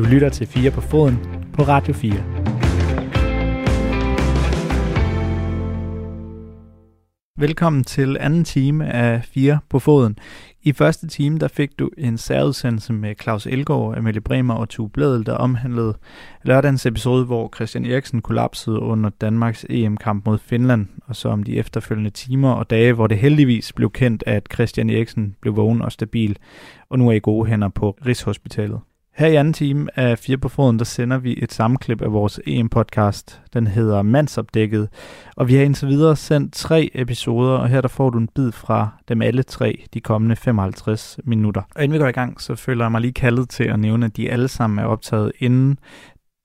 Du lytter til 4 på foden på Radio 4. Velkommen til anden time af 4 på foden. I første time der fik du en særudsendelse med Claus Elgaard, Amelie Bremer og Tue Bledel, der omhandlede lørdagens episode, hvor Christian Eriksen kollapsede under Danmarks EM-kamp mod Finland, og så om de efterfølgende timer og dage, hvor det heldigvis blev kendt, at Christian Eriksen blev vågen og stabil, og nu er i gode hænder på Rigshospitalet. Her i anden time af Fire på Foden, der sender vi et sammenklip af vores EM-podcast. Den hedder Mandsopdækket, og vi har indtil videre sendt tre episoder, og her der får du en bid fra dem alle tre de kommende 55 minutter. Og inden vi går i gang, så føler jeg mig lige kaldet til at nævne, at de alle sammen er optaget inden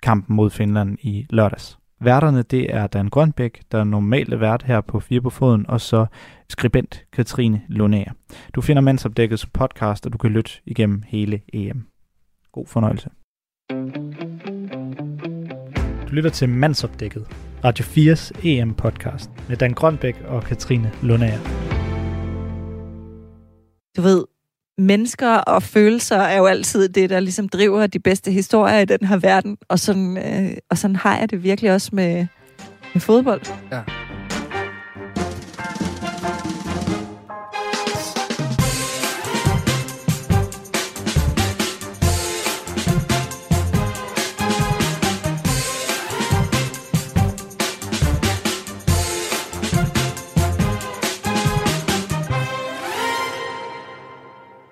kampen mod Finland i lørdags. Værterne, det er Dan Grønbæk, der er normalt vært her på Fire på Foden, og så skribent Katrine Lunær. Du finder Mandsopdækket som podcast, og du kan lytte igennem hele EM. God fornøjelse. Du lytter til Mandsopdækket, Radio 4's EM-podcast med Dan Grønbæk og Katrine Lundager. Du ved, mennesker og følelser er jo altid det, der ligesom driver de bedste historier i den her verden. Og sådan, øh, og sådan har jeg det virkelig også med, med fodbold. Ja.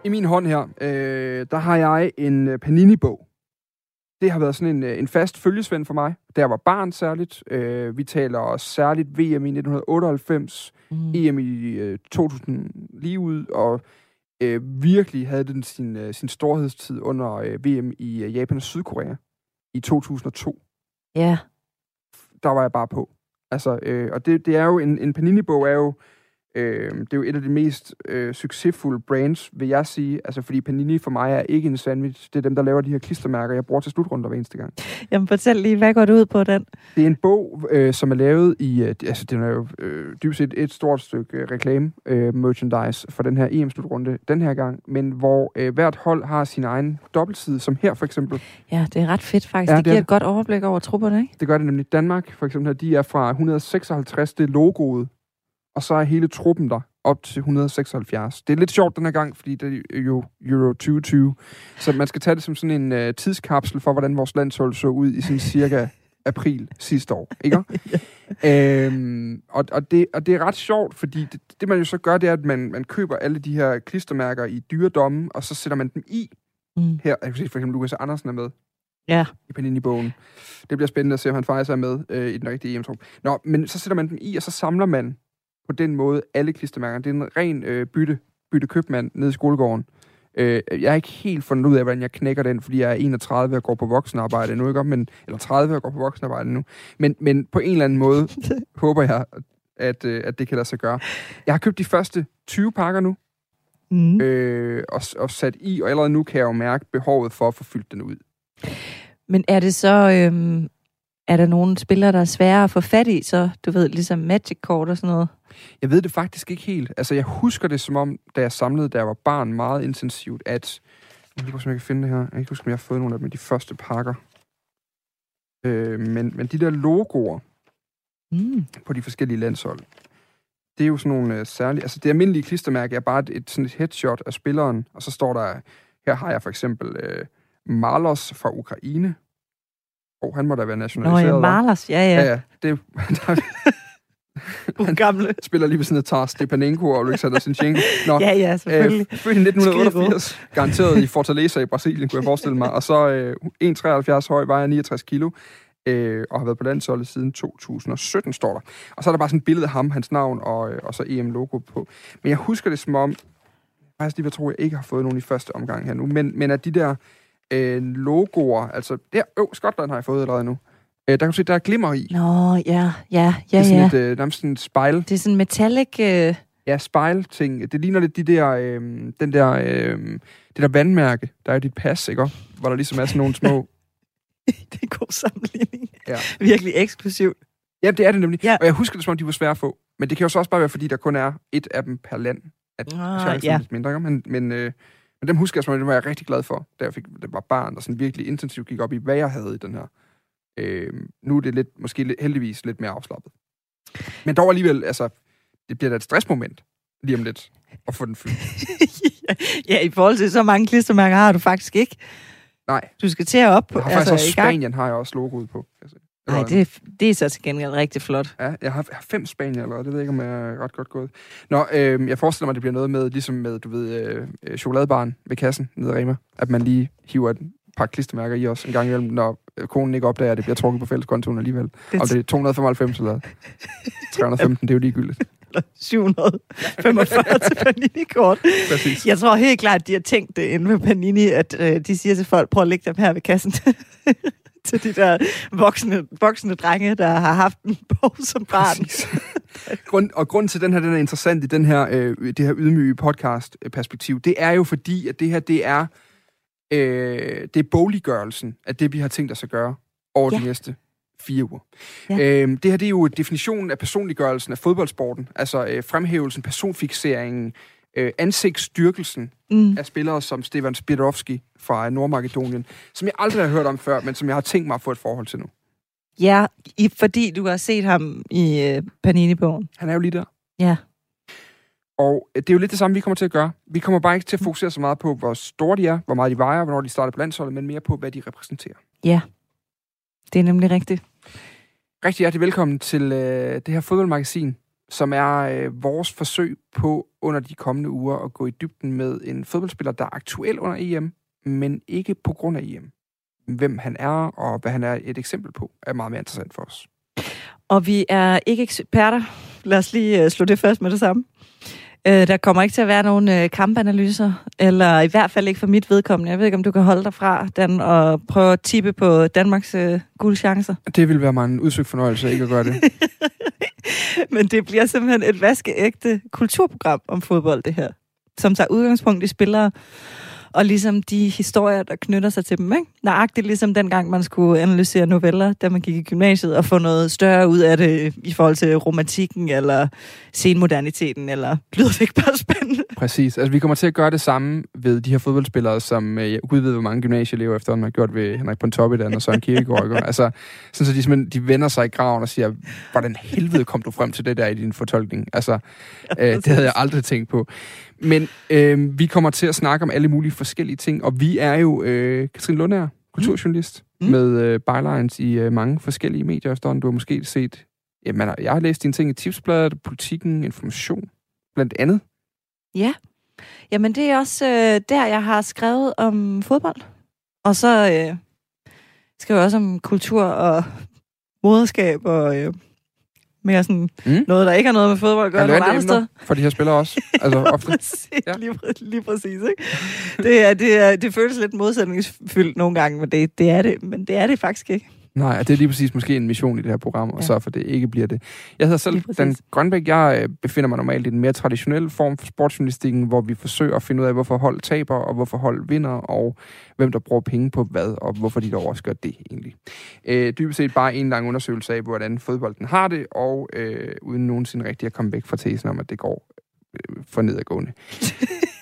I min hånd her, øh, der har jeg en øh, Panini-bog. Det har været sådan en, øh, en fast følgesvend for mig, da jeg var barn særligt. Øh, vi taler også særligt VM i 1998, mm. EM i øh, 2000 lige ud, og øh, virkelig havde den sin, øh, sin storhedstid under øh, VM i øh, Japan og Sydkorea i 2002. Ja. Der var jeg bare på. Altså, øh, og det, det er jo, en, en Panini-bog er jo Øh, det er jo et af de mest øh, succesfulde brands, vil jeg sige. Altså, fordi Panini for mig er ikke en sandwich. Det er dem, der laver de her klistermærker, jeg bruger til slutrunder hver eneste gang. Jamen, fortæl lige, hvad går det ud på den? Det er en bog, øh, som er lavet i... Øh, altså, den er jo øh, dybest set et stort stykke øh, reklame øh, merchandise for den her EM-slutrunde den her gang, men hvor øh, hvert hold har sin egen dobbeltside, som her for eksempel. Ja, det er ret fedt faktisk. Ja, det, det giver det. et godt overblik over trupperne, ikke? Det gør det nemlig. Danmark, for eksempel, her, de er fra 156. Det logoet og så er hele truppen der op til 176. Det er lidt sjovt den her gang, fordi det er jo Euro 2020, så man skal tage det som sådan en uh, tidskapsel for, hvordan vores landshold så ud i sådan cirka april sidste år, ikke? øhm, og, og, det, og det er ret sjovt, fordi det, det man jo så gør, det er, at man, man køber alle de her klistermærker i dyredomme, og så sætter man dem i. Mm. Her, jeg kan se for eksempel, Lukas Andersen er med. Ja. I Panini-bogen. Det bliver spændende at se, om han faktisk er med øh, i den rigtige EM-trup. Nå, men så sætter man dem i, og så samler man på den måde alle klistermærker. Det er en ren øh, bytte, bytte købmand nede i skolegården. Øh, jeg har ikke helt fundet ud af, hvordan jeg knækker den, fordi jeg er 31 og går på voksenarbejde nu, ikke? Men, eller 30 og går på voksenarbejde nu. Men, men på en eller anden måde håber jeg, at, øh, at det kan lade sig gøre. Jeg har købt de første 20 pakker nu, mm. øh, og, og sat i, og allerede nu kan jeg jo mærke behovet for at få fyldt den ud. Men er det så, øhm, er der nogle spillere, der er svære at få fat i, så du ved, ligesom Magic Court og sådan noget? Jeg ved det faktisk ikke helt. Altså, jeg husker det som om, da jeg samlede, da jeg var barn, meget intensivt, at... Jeg kan ikke jeg kan finde det her. Jeg kan ikke huske, om jeg har fået nogle af dem de første pakker. Øh, men, men de der logoer mm. på de forskellige landshold, det er jo sådan nogle uh, særlige... Altså, det almindelige klistermærke er bare et, et, sådan et headshot af spilleren, og så står der... Her har jeg for eksempel uh, Marlos fra Ukraine. Oh, han må da være nationaliseret. Nå ja, Marlos, ja, ja. Ja, ja. Det, der, han gamle. spiller lige ved sådan et Tar Stepanenko og Alexander Sinchenko. Nå, ja, ja, selvfølgelig. Øh, født i 1988, garanteret i Fortaleza i Brasilien, kunne jeg forestille mig. Og så øh, 1,73 høj, vejer 69 kilo, øh, og har været på landsholdet siden 2017, står der. Og så er der bare sådan et billede af ham, hans navn og, øh, og så EM-logo på. Men jeg husker det som om, faktisk lige vil tro, jeg ikke har fået nogen i første omgang her nu, men, men at de der øh, logoer, altså, der, øh, Skotland har jeg fået allerede nu, Øh, der kan du se, der er glimmer i. Nå, ja, ja, ja, Det er sådan ja. et, øh, nærmest sådan et spejl. Det er sådan metallic... Øh... Ja, spejl-ting. Det ligner lidt de der, øh, den der, øh, det der vandmærke, der er i dit pas, ikke? Hvor der ligesom er sådan nogle små... det er en god sammenligning. Ja. Virkelig eksklusivt. Ja, det er det nemlig. Ja. Og jeg husker det, som om de var svære at få. Men det kan jo så også bare være, fordi der kun er et af dem per land. At Ah, er ja. lidt mindre, ikke? Men, men, øh, Men dem husker jeg, som, dem var jeg rigtig glad for, da jeg fik, det var barn, og sådan virkelig intensivt gik op i, hvad jeg havde i den her. Øh, nu er det lidt, måske lidt, heldigvis lidt mere afslappet. Men dog alligevel, altså, det bliver da et stressmoment lige om lidt at få den fyldt. ja, i forhold til så mange klistermærker har du faktisk ikke. Nej. Du skal til at op. Jeg har faktisk altså, også Spanien, har jeg også logoet på. Altså, Nej, det, det er så til gengæld rigtig flot. Ja, jeg har, jeg har fem Spanier allerede. Det ved jeg ikke, om jeg er ret godt gået. Nå, øh, jeg forestiller mig, at det bliver noget med, ligesom med, du ved, øh, øh chokoladebaren ved kassen nede i Rema, at man lige hiver et par klistermærker i os en gang imellem, når konen ikke opdager, at det bliver trukket på fælleskontoen alligevel. Det Om det er 295 eller 315, det er jo ligegyldigt. 745 til Panini-kort. Præcis. Jeg tror helt klart, at de har tænkt det inden ved Panini, at øh, de siger til folk, prøv at lægge dem her ved kassen. til de der voksne, voksne drenge, der har haft en bog som barn. Grund, og grund til, at den her den er interessant i den her, øh, det her ydmyge podcast-perspektiv, det er jo fordi, at det her, det er, øh, det er boliggørelsen af det, vi har tænkt os at gøre over ja. de næste fire uger. Ja. Øhm, det her det er jo definitionen af personliggørelsen af fodboldsporten, altså øh, fremhævelsen, personfixeringen, øh, ansigtsstyrkelsen mm. af spillere som Stefan Spirovski fra Nordmakedonien, som jeg aldrig har hørt om før, men som jeg har tænkt mig at få et forhold til nu. Ja, i, fordi du har set ham i øh, Panini-bogen. Han er jo lige der. Ja. Og øh, det er jo lidt det samme, vi kommer til at gøre. Vi kommer bare ikke til at fokusere så meget på, hvor store de er, hvor meget de vejer, hvornår de starter på landsholdet, men mere på, hvad de repræsenterer. Ja, det er nemlig rigtigt. Rigtig hjertelig velkommen til øh, det her fodboldmagasin, som er øh, vores forsøg på under de kommende uger at gå i dybden med en fodboldspiller, der er aktuel under EM, men ikke på grund af EM. Hvem han er, og hvad han er et eksempel på, er meget mere interessant for os. Og vi er ikke eksperter. Lad os lige øh, slå det først med det samme. Øh, der kommer ikke til at være nogen øh, kampanalyser, eller i hvert fald ikke for mit vedkommende. Jeg ved ikke, om du kan holde dig fra den og prøve at tippe på Danmarks øh, guldchancer. Det vil være mig en udsøgt fornøjelse ikke at gøre det. Men det bliver simpelthen et vaskeægte kulturprogram om fodbold, det her. Som tager udgangspunkt i spillere, og ligesom de historier, der knytter sig til dem. Ikke? Nøjagtigt ligesom dengang, man skulle analysere noveller, da man gik i gymnasiet, og få noget større ud af det i forhold til romantikken, eller senmoderniteten, eller lyder det ikke bare spændende? Præcis. Altså, vi kommer til at gøre det samme ved de her fodboldspillere, som øh, Gud ved, hvor mange gymnasieelever efterhånden har gjort ved Henrik Pontoppidan og Søren Kierkegaard. altså, sådan så de, de vender sig i graven og siger, hvordan helvede kom du frem til det der i din fortolkning? Altså, øh, det havde jeg aldrig tænkt på. Men øh, vi kommer til at snakke om alle mulige forskellige ting, og vi er jo øh, Katrin Lundager, kulturjournalist, mm. med øh, bylines i øh, mange forskellige medier efterhånden. Du har måske set... Jamen, jeg har læst dine ting i Tipsbladet, Politikken, Information, blandt andet. Ja. Jamen, det er også øh, der, jeg har skrevet om fodbold. Og så øh, skriver jeg også om kultur og moderskab og øh, mere sådan mm. noget, der ikke har noget med fodbold at gøre nogle andre steder. For de her spillere også. Altså ofte. præcis, ja. lige, lige præcis, ikke? Det, er, det, er, det føles lidt modsætningsfyldt nogle gange, men det, det er det, men det er det faktisk ikke. Nej, det er lige præcis måske en mission i det her program, og ja. så for det ikke bliver det. Jeg hedder selv Dan Grønbæk. Jeg øh, befinder mig normalt i den mere traditionelle form for sportsjournalistikken, hvor vi forsøger at finde ud af, hvorfor hold taber, og hvorfor hold vinder, og hvem der bruger penge på hvad, og hvorfor de dog også gør det egentlig. Øh, dybest set bare en lang undersøgelse af, hvordan fodbolden har det, og øh, uden nogensinde rigtig at komme væk fra tesen om, at det går øh, for nedadgående.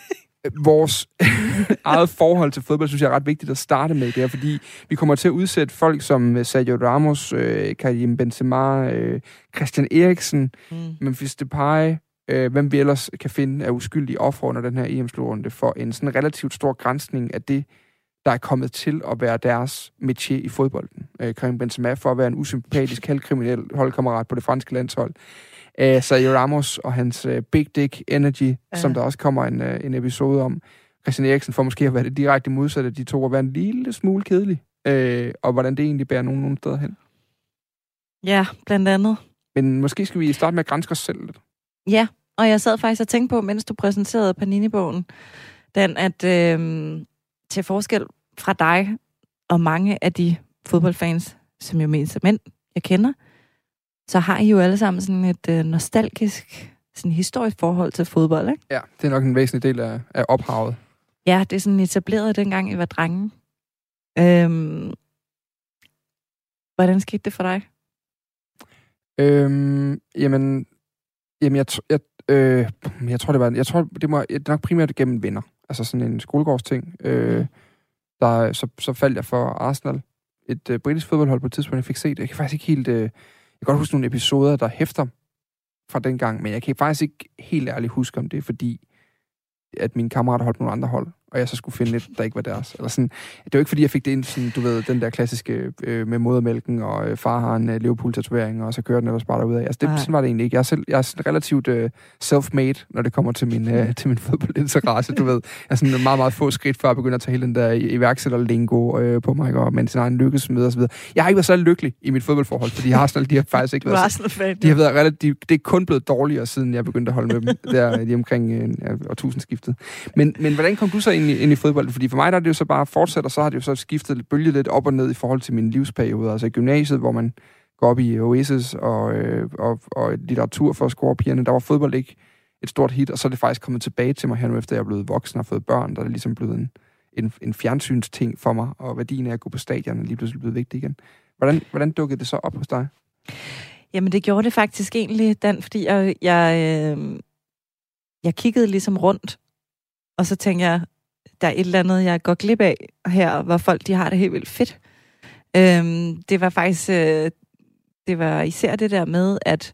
vores eget forhold til fodbold, synes jeg er ret vigtigt at starte med det her, fordi vi kommer til at udsætte folk som øh, Sergio Ramos, øh, Karim Benzema, øh, Christian Eriksen, mm. Memphis Depay, øh, hvem vi ellers kan finde af uskyldige ofre under den her EM-slutrunde, for en sådan relativt stor grænsning af det, der er kommet til at være deres métier i fodbolden. Øh, Karim Benzema for at være en usympatisk, halvkriminel holdkammerat på det franske landshold uh, Sergio Ramos og hans uh, Big Dick Energy, ja. som der også kommer en, uh, en episode om. Christian Eriksen for måske at være det direkte modsatte af de to, at være en lille smule kedelig, uh, og hvordan det egentlig bærer nogen, nogen steder hen. Ja, blandt andet. Men måske skal vi starte med at grænske os selv lidt. Ja, og jeg sad faktisk og tænkte på, mens du præsenterede Panini-bogen, den, at øh, til forskel fra dig og mange af de fodboldfans, som jo mest er mænd, jeg kender, så har I jo alle sammen sådan et øh, nostalgisk, sådan historisk forhold til fodbold, ikke? Ja, det er nok en væsentlig del af, af ophavet. Ja, det er sådan etableret dengang I var drenge. Øhm, hvordan skete det for dig? Øhm, jamen, jamen jeg, jeg, øh, jeg tror, det var, jeg tror, det må det er nok primært gennem venner. Altså sådan en skolegårdsting. Øh, der, så, så faldt jeg for Arsenal, et øh, britisk fodboldhold på et tidspunkt, jeg fik set. Jeg kan faktisk ikke helt... Øh, kan godt huske nogle episoder, der hæfter fra den gang, men jeg kan faktisk ikke helt ærligt huske, om det er fordi, at mine kammerater holdt nogle andre hold og jeg så skulle finde et, der ikke var deres. Eller sådan. Det var ikke, fordi jeg fik det ind, sådan, du ved, den der klassiske øh, med modermælken, og øh, far har en øh, Liverpool-tatovering, og så kører den ellers bare derud af. Altså, det, sådan var det egentlig ikke. Jeg er, selv, jeg er sådan relativt øh, self-made, når det kommer til min, øh, til min fodboldinteresse, du ved. Jeg er sådan meget, meget få skridt før at begynde at tage hele den der iværksætter-lingo øh, på mig, og men sin egen lykkes med og så videre. Jeg har ikke været så lykkelig i mit fodboldforhold, fordi Arsenal, de har faktisk ikke været... fan, de har været relativt, de, det er kun blevet dårligere, siden jeg begyndte at holde med dem, der de omkring øh, årtusindskiftet. Men, men hvordan kom du så ind i, ind i fodbold? Fordi for mig der er det jo så bare fortsat, og så har det jo så skiftet bølge lidt op og ned i forhold til min livsperiode. Altså i gymnasiet, hvor man går op i Oasis og, øh, og, og litteratur for at score pigerne, der var fodbold ikke et stort hit, og så er det faktisk kommet tilbage til mig her nu, efter jeg er blevet voksen og fået børn, der er det ligesom blevet en, en, en fjernsynsting for mig, og værdien af at gå på stadion er lige pludselig blevet vigtig igen. Hvordan, hvordan dukkede det så op hos dig? Jamen, det gjorde det faktisk egentlig, Dan, fordi jeg, jeg, øh, jeg kiggede ligesom rundt, og så tænkte jeg, der er et eller andet, jeg går glip af her, hvor folk de har det helt vildt fedt. Øhm, det var faktisk, øh, det var især det der med, at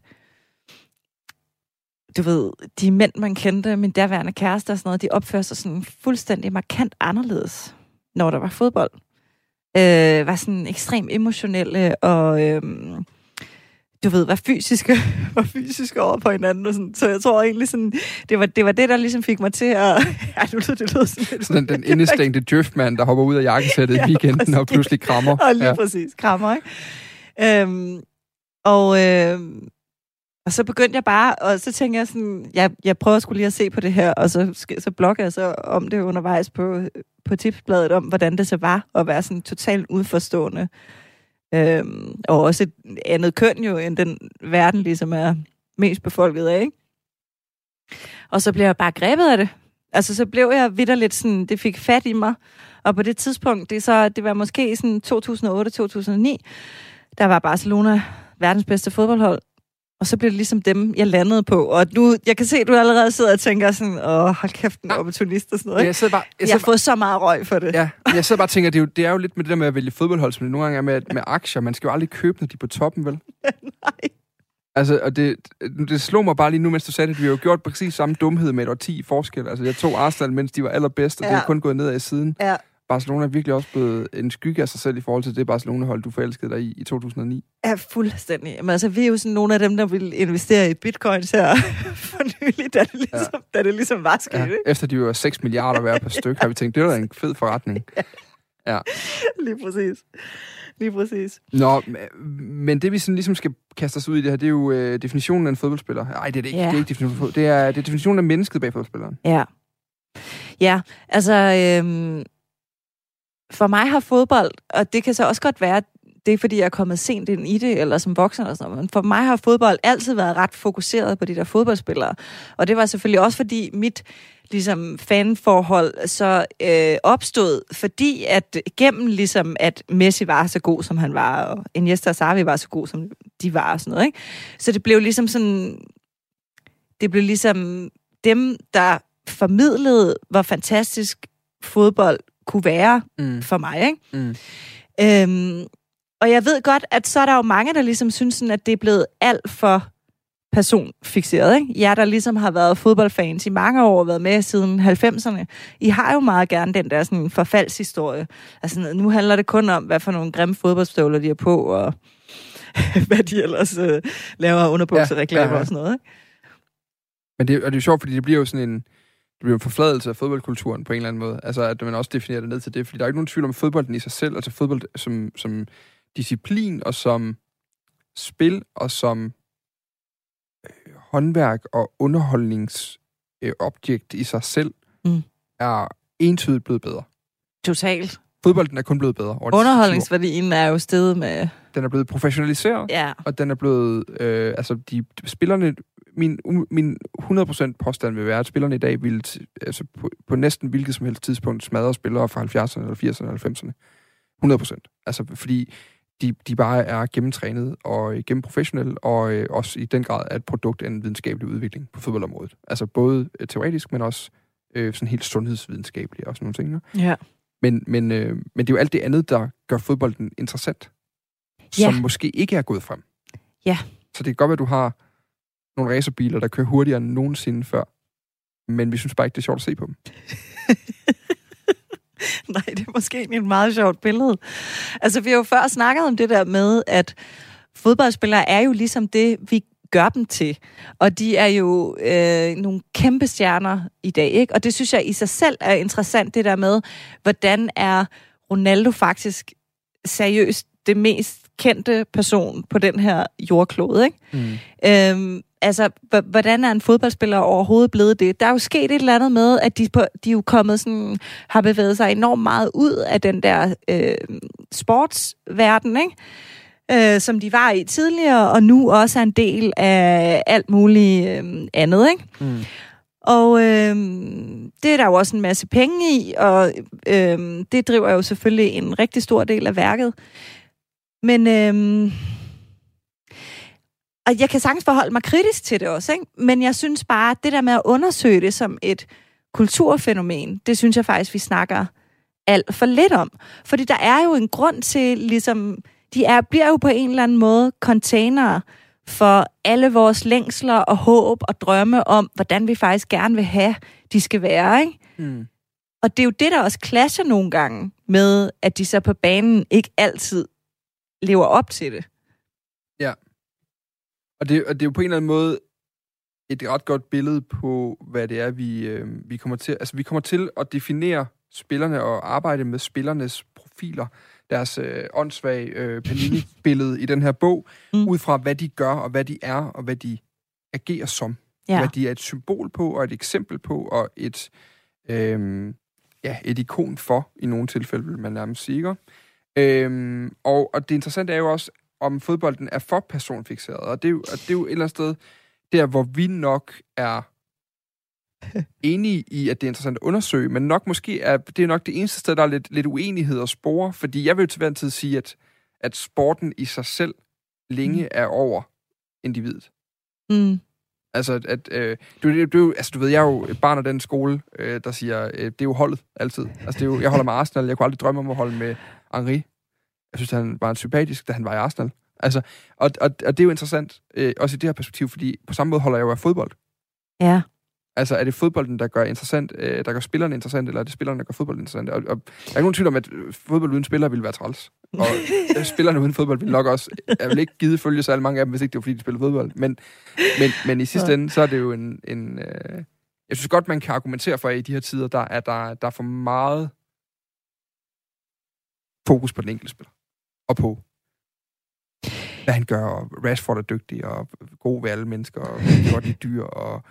du ved, de mænd, man kendte, min derværende kæreste og sådan noget, de opførte sig sådan fuldstændig markant anderledes, når der var fodbold. Øh, var sådan ekstremt emotionelle og... Øh, du ved, var fysiske, var fysiske over på hinanden. Og sådan. Så jeg tror egentlig, sådan, det, var, det var det, der ligesom fik mig til at... Ja, nu det, det lød sådan lidt... Sådan den indestængte driftmand, der hopper ud af jakkesættet ja, i weekenden præcis. og pludselig krammer. Og lige ja. præcis, krammer, ikke? Øhm, og, øh, og så begyndte jeg bare, og så tænkte jeg sådan, jeg, jeg prøver skulle lige at se på det her, og så, så blogger jeg så om det undervejs på, på tipsbladet, om hvordan det så var at være sådan totalt udforstående Øhm, og også et andet køn jo, end den verden ligesom er mest befolket af, ikke? Og så blev jeg bare grebet af det. Altså, så blev jeg vidderligt sådan, det fik fat i mig. Og på det tidspunkt, det, så, det var måske sådan 2008-2009, der var Barcelona verdens bedste fodboldhold. Og så blev det ligesom dem, jeg landede på. Og nu, jeg kan se, at du allerede sidder og tænker sådan, åh, hold kæft, en opportunist og sådan noget. Ikke? Jeg, bare, jeg, jeg har bare, så meget røg for det. Ja, jeg sidder bare og tænker, det er, jo, det er jo lidt med det der med at vælge fodboldhold, som det nogle gange er med, med aktier. Man skal jo aldrig købe, når de er på toppen, vel? Nej. Altså, og det, det slog mig bare lige nu, mens du sagde det, vi har jo gjort præcis samme dumhed med et årti forskel. Altså, jeg tog Arsenal, mens de var allerbedst, og ja. det er kun gået ned i siden. Ja. Barcelona er virkelig også blevet en skygge af sig selv i forhold til det Barcelona-hold, du forelskede dig i i 2009. Ja, fuldstændig. Men altså, vi er jo sådan nogle af dem, der vil investere i bitcoins her for nylig, da det ligesom, ja. da det ligesom var sket. Ja. Efter de var 6 milliarder hver per stykke, har vi tænkt, det var en fed forretning. Ja. ja. Lige præcis. Lige præcis. Nå, men det vi sådan ligesom skal kaste os ud i det her, det er jo øh, definitionen af en fodboldspiller. Nej, det er det ikke. Ja. Det er ikke definitionen. Det er, det er definitionen af mennesket bag fodboldspilleren. Ja. Ja, altså... Øh for mig har fodbold, og det kan så også godt være, det er fordi, jeg er kommet sent ind i det, eller som voksen eller sådan noget, men for mig har fodbold altid været ret fokuseret på de der fodboldspillere. Og det var selvfølgelig også fordi mit ligesom fanforhold så øh, opstod, fordi at gennem ligesom, at Messi var så god, som han var, og Iniesta og Xavi var så god, som de var, og sådan noget, ikke? Så det blev ligesom sådan, det blev ligesom dem, der formidlede, hvor fantastisk fodbold kunne være mm. for mig. Ikke? Mm. Øhm, og jeg ved godt, at så er der jo mange, der ligesom synes, sådan, at det er blevet alt for personfixeret. Ikke? Jeg, der ligesom har været fodboldfans i mange år og været med siden 90'erne, I har jo meget gerne den der sådan, forfaldshistorie. Altså, nu handler det kun om, hvad for nogle grimme fodboldstøvler de er på, og hvad de ellers øh, laver underbuksereklamer ja, ja, ja. og sådan noget. Ikke? Men det, og det er jo sjovt, fordi det bliver jo sådan en det bliver en forfladelse af fodboldkulturen på en eller anden måde. Altså, at man også definerer det ned til det. Fordi der er ikke nogen tvivl om fodbolden i sig selv, altså fodbold som, som disciplin og som spil og som øh, håndværk og underholdningsobjekt øh, i sig selv, mm. er entydigt blevet bedre. Totalt. Fodbolden er kun blevet bedre. Underholdningsværdien er jo steget med... Den er blevet professionaliseret, ja. og den er blevet... Øh, altså, de, spillerne min, min 100% påstand vil være, at spillerne i dag vil altså på, på næsten hvilket som helst tidspunkt smadre spillere fra 70'erne eller 80'erne eller 90'erne. 100%. Altså fordi de, de bare er gennemtrænet og gennemprofessionelle, og øh, også i den grad er et produkt af en videnskabelig udvikling på fodboldområdet. Altså både øh, teoretisk, men også øh, sådan helt sundhedsvidenskabelige og sådan nogle ting. Ikke? Ja. Men, men, øh, men det er jo alt det andet, der gør fodbolden interessant, Ja. som måske ikke er gået frem. Ja. Så det kan godt være, at du har nogle racerbiler, der kører hurtigere end nogensinde før, men vi synes bare ikke, det er sjovt at se på dem. Nej, det er måske egentlig et meget sjovt billede. Altså, vi har jo før snakket om det der med, at fodboldspillere er jo ligesom det, vi gør dem til. Og de er jo øh, nogle kæmpe stjerner i dag, ikke? Og det synes jeg i sig selv er interessant, det der med, hvordan er Ronaldo faktisk seriøst det mest kendte person på den her jordklode, ikke? Mm. Øhm, altså, hvordan er en fodboldspiller overhovedet blevet det? Der er jo sket et eller andet med, at de, på, de er jo kommet sådan, har bevæget sig enormt meget ud af den der øh, sportsverden, ikke? Øh, som de var i tidligere, og nu også er en del af alt muligt øh, andet, ikke? Mm. Og øh, det er der jo også en masse penge i, og øh, det driver jo selvfølgelig en rigtig stor del af værket. Men øh, og jeg kan sagtens forholde mig kritisk til det også, ikke? men jeg synes bare, at det der med at undersøge det som et kulturfænomen, det synes jeg faktisk, vi snakker alt for lidt om. Fordi der er jo en grund til, ligesom, de er, bliver jo på en eller anden måde containere for alle vores længsler og håb og drømme om, hvordan vi faktisk gerne vil have, de skal være. Ikke? Mm. Og det er jo det, der også clasher nogle gange med, at de så på banen ikke altid lever op til det. Og det, og det er jo på en eller anden måde et ret godt billede på, hvad det er, vi, øh, vi kommer til. Altså, vi kommer til at definere spillerne og arbejde med spillernes profiler, deres øh, åndssvage øh, Panini-billede i den her bog, Mm. ud fra, hvad de gør, og hvad de er, og hvad de agerer som. Ja. Hvad de er et symbol på, og et eksempel på, og et, øh, ja, et ikon for, i nogle tilfælde, vil man nærmest sige. ikke? Øhm, og, og det interessante er jo også, om fodbolden er for personfixeret. Og det er jo, og det er jo et eller andet sted, der hvor vi nok er enige i, at det er interessant at undersøge, men nok måske er det er nok det eneste sted, der er lidt, lidt uenighed og spore, fordi jeg vil jo til hver en tid sige, at, at sporten i sig selv længe Mm. er over individet. Mm. Altså, at, øh, du, du, du, altså, du ved, jeg er jo et barn af den skole, øh, der siger, øh, det er jo holdet altid. Altså, det er jo, jeg holder med Arsenal, jeg kunne aldrig drømme om at holde med Henri. Jeg synes, han var en sympatisk, da han var i Arsenal. Altså, og, og, og det er jo interessant, øh, også i det her perspektiv, fordi på samme måde holder jeg jo af fodbold. Ja. Altså, er det fodbolden, der gør, interessant, øh, der gør spillerne interessant, eller er det spillerne, der gør fodbolden interessant? Og, og der er ikke nogen tvivl om, at fodbold uden spillere ville være træls. Og spillerne uden fodbold ville nok også... Jeg vil ikke give følge så mange af dem, hvis ikke det var, fordi de spiller fodbold. Men, men, men i sidste ende, så er det jo en... en øh, jeg synes godt, man kan argumentere for, at i de her tider, der er, der, der er for meget fokus på den enkelte spiller. Og på, hvad han gør, og Rashford er dygtig, og god ved alle mennesker, og godt i dyr, og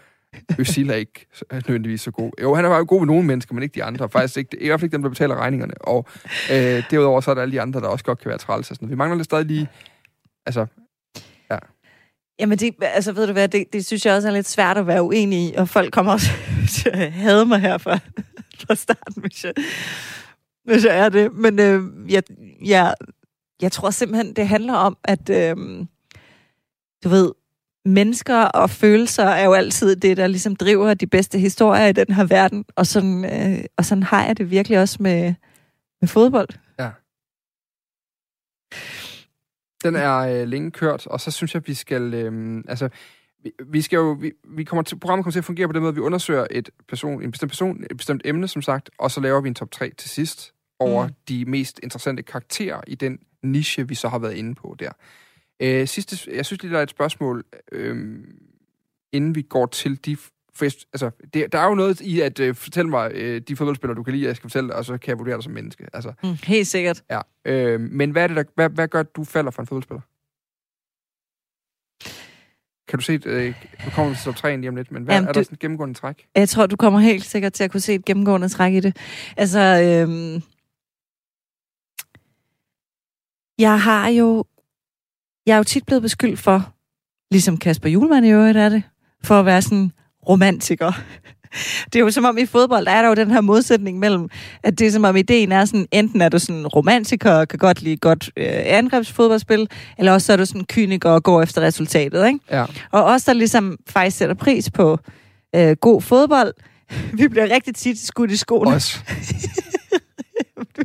Özil er ikke så- nødvendigvis så god. Jo, han er jo god ved nogle mennesker, men ikke de andre. Faktisk ikke, i hvert fald ikke dem, der betaler regningerne. Og øh, derudover så er der alle de andre, der også godt kan være træls. og sådan. Vi mangler lidt stadig lige... Altså, ja. Jamen, det, altså, ved du hvad, det, det synes jeg også er lidt svært at være uenig i, og folk kommer også til at hade mig her fra, fra starten, hvis jeg, hvis jeg er det. Men øh, jeg, jeg, jeg tror simpelthen, det handler om, at øh, du ved, mennesker og følelser er jo altid det, der ligesom driver de bedste historier i den her verden, og sådan, øh, og sådan har jeg det virkelig også med, med fodbold. den er øh, længe kørt, og så synes jeg, vi skal... Øh, altså, vi, vi skal jo... Vi, vi kommer til, programmet kommer til at fungere på den måde, at vi undersøger et person, en bestemt person, et bestemt emne, som sagt, og så laver vi en top 3 til sidst over mm. de mest interessante karakterer i den niche, vi så har været inde på der. Øh, sidste, jeg synes lige, der er et spørgsmål, øh, inden vi går til de... For jeg, altså, det, der er jo noget i at øh, fortælle mig øh, de fodboldspillere, du kan lide, jeg skal fortælle, og så kan jeg vurdere dig som menneske. Altså, Mm, helt sikkert. ja. Øh, men hvad er det, der, hvad, hvad gør, at du falder for en fodboldspiller? Kan du se, øh, nu kommer vi til top 3 lige om lidt, men hvad, Jamen, er der du- sådan et gennemgående træk? Jeg tror, du kommer helt sikkert til at kunne se et gennemgående træk i det. Altså, øhm, jeg har jo, jeg er jo tit blevet beskyldt for, ligesom Kasper Julemand i øvrigt er det, for at være sådan romantiker. Det er jo som om i fodbold, der er der jo den her modsætning mellem, at det er som om ideen er sådan, enten er du sådan romantiker og kan godt lide godt øh, angrebsfodboldspil, eller også så er du sådan kyniker og går efter resultatet, ikke? Ja. Og os, der ligesom faktisk sætter pris på øh, god fodbold, vi bliver rigtig tit skudt i skoene. Også. vi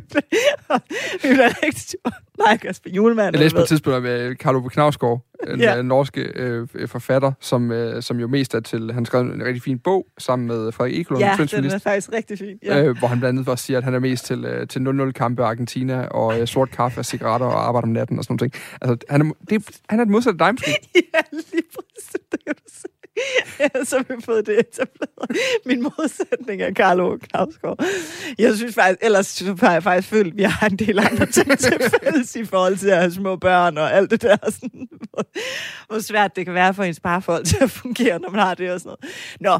bliver rigtig... Nej, Kasper Julemand. Jeg læste på et tidspunkt med Carlo Knavsgaard, en Ja. ja. norske øh, forfatter, som, øh, som jo mest er til... Han skrev en rigtig fin bog sammen med Frederik Ekelund, Ja, den er faktisk rigtig fin. Ja. øh, hvor han blandt andet også siger, at han er mest til, øh, til 0-0-kampe i Argentina, og øh, sort kaffe og cigaretter og arbejder om natten og sådan noget. Altså, han er, det, han er et modsat af dig, måske. ja, lige præcis. Det kan du se. Så har vi fået det etableret. Min modsætning er Carlo Knavsgaard. Jeg synes faktisk, ellers har jeg faktisk følt, at vi har en del andre ting til fælles i forhold til at have små børn og alt det der. Sådan, hvor, hvor svært det kan være for ens parforhold til at fungere, når man har det og sådan noget. Nå,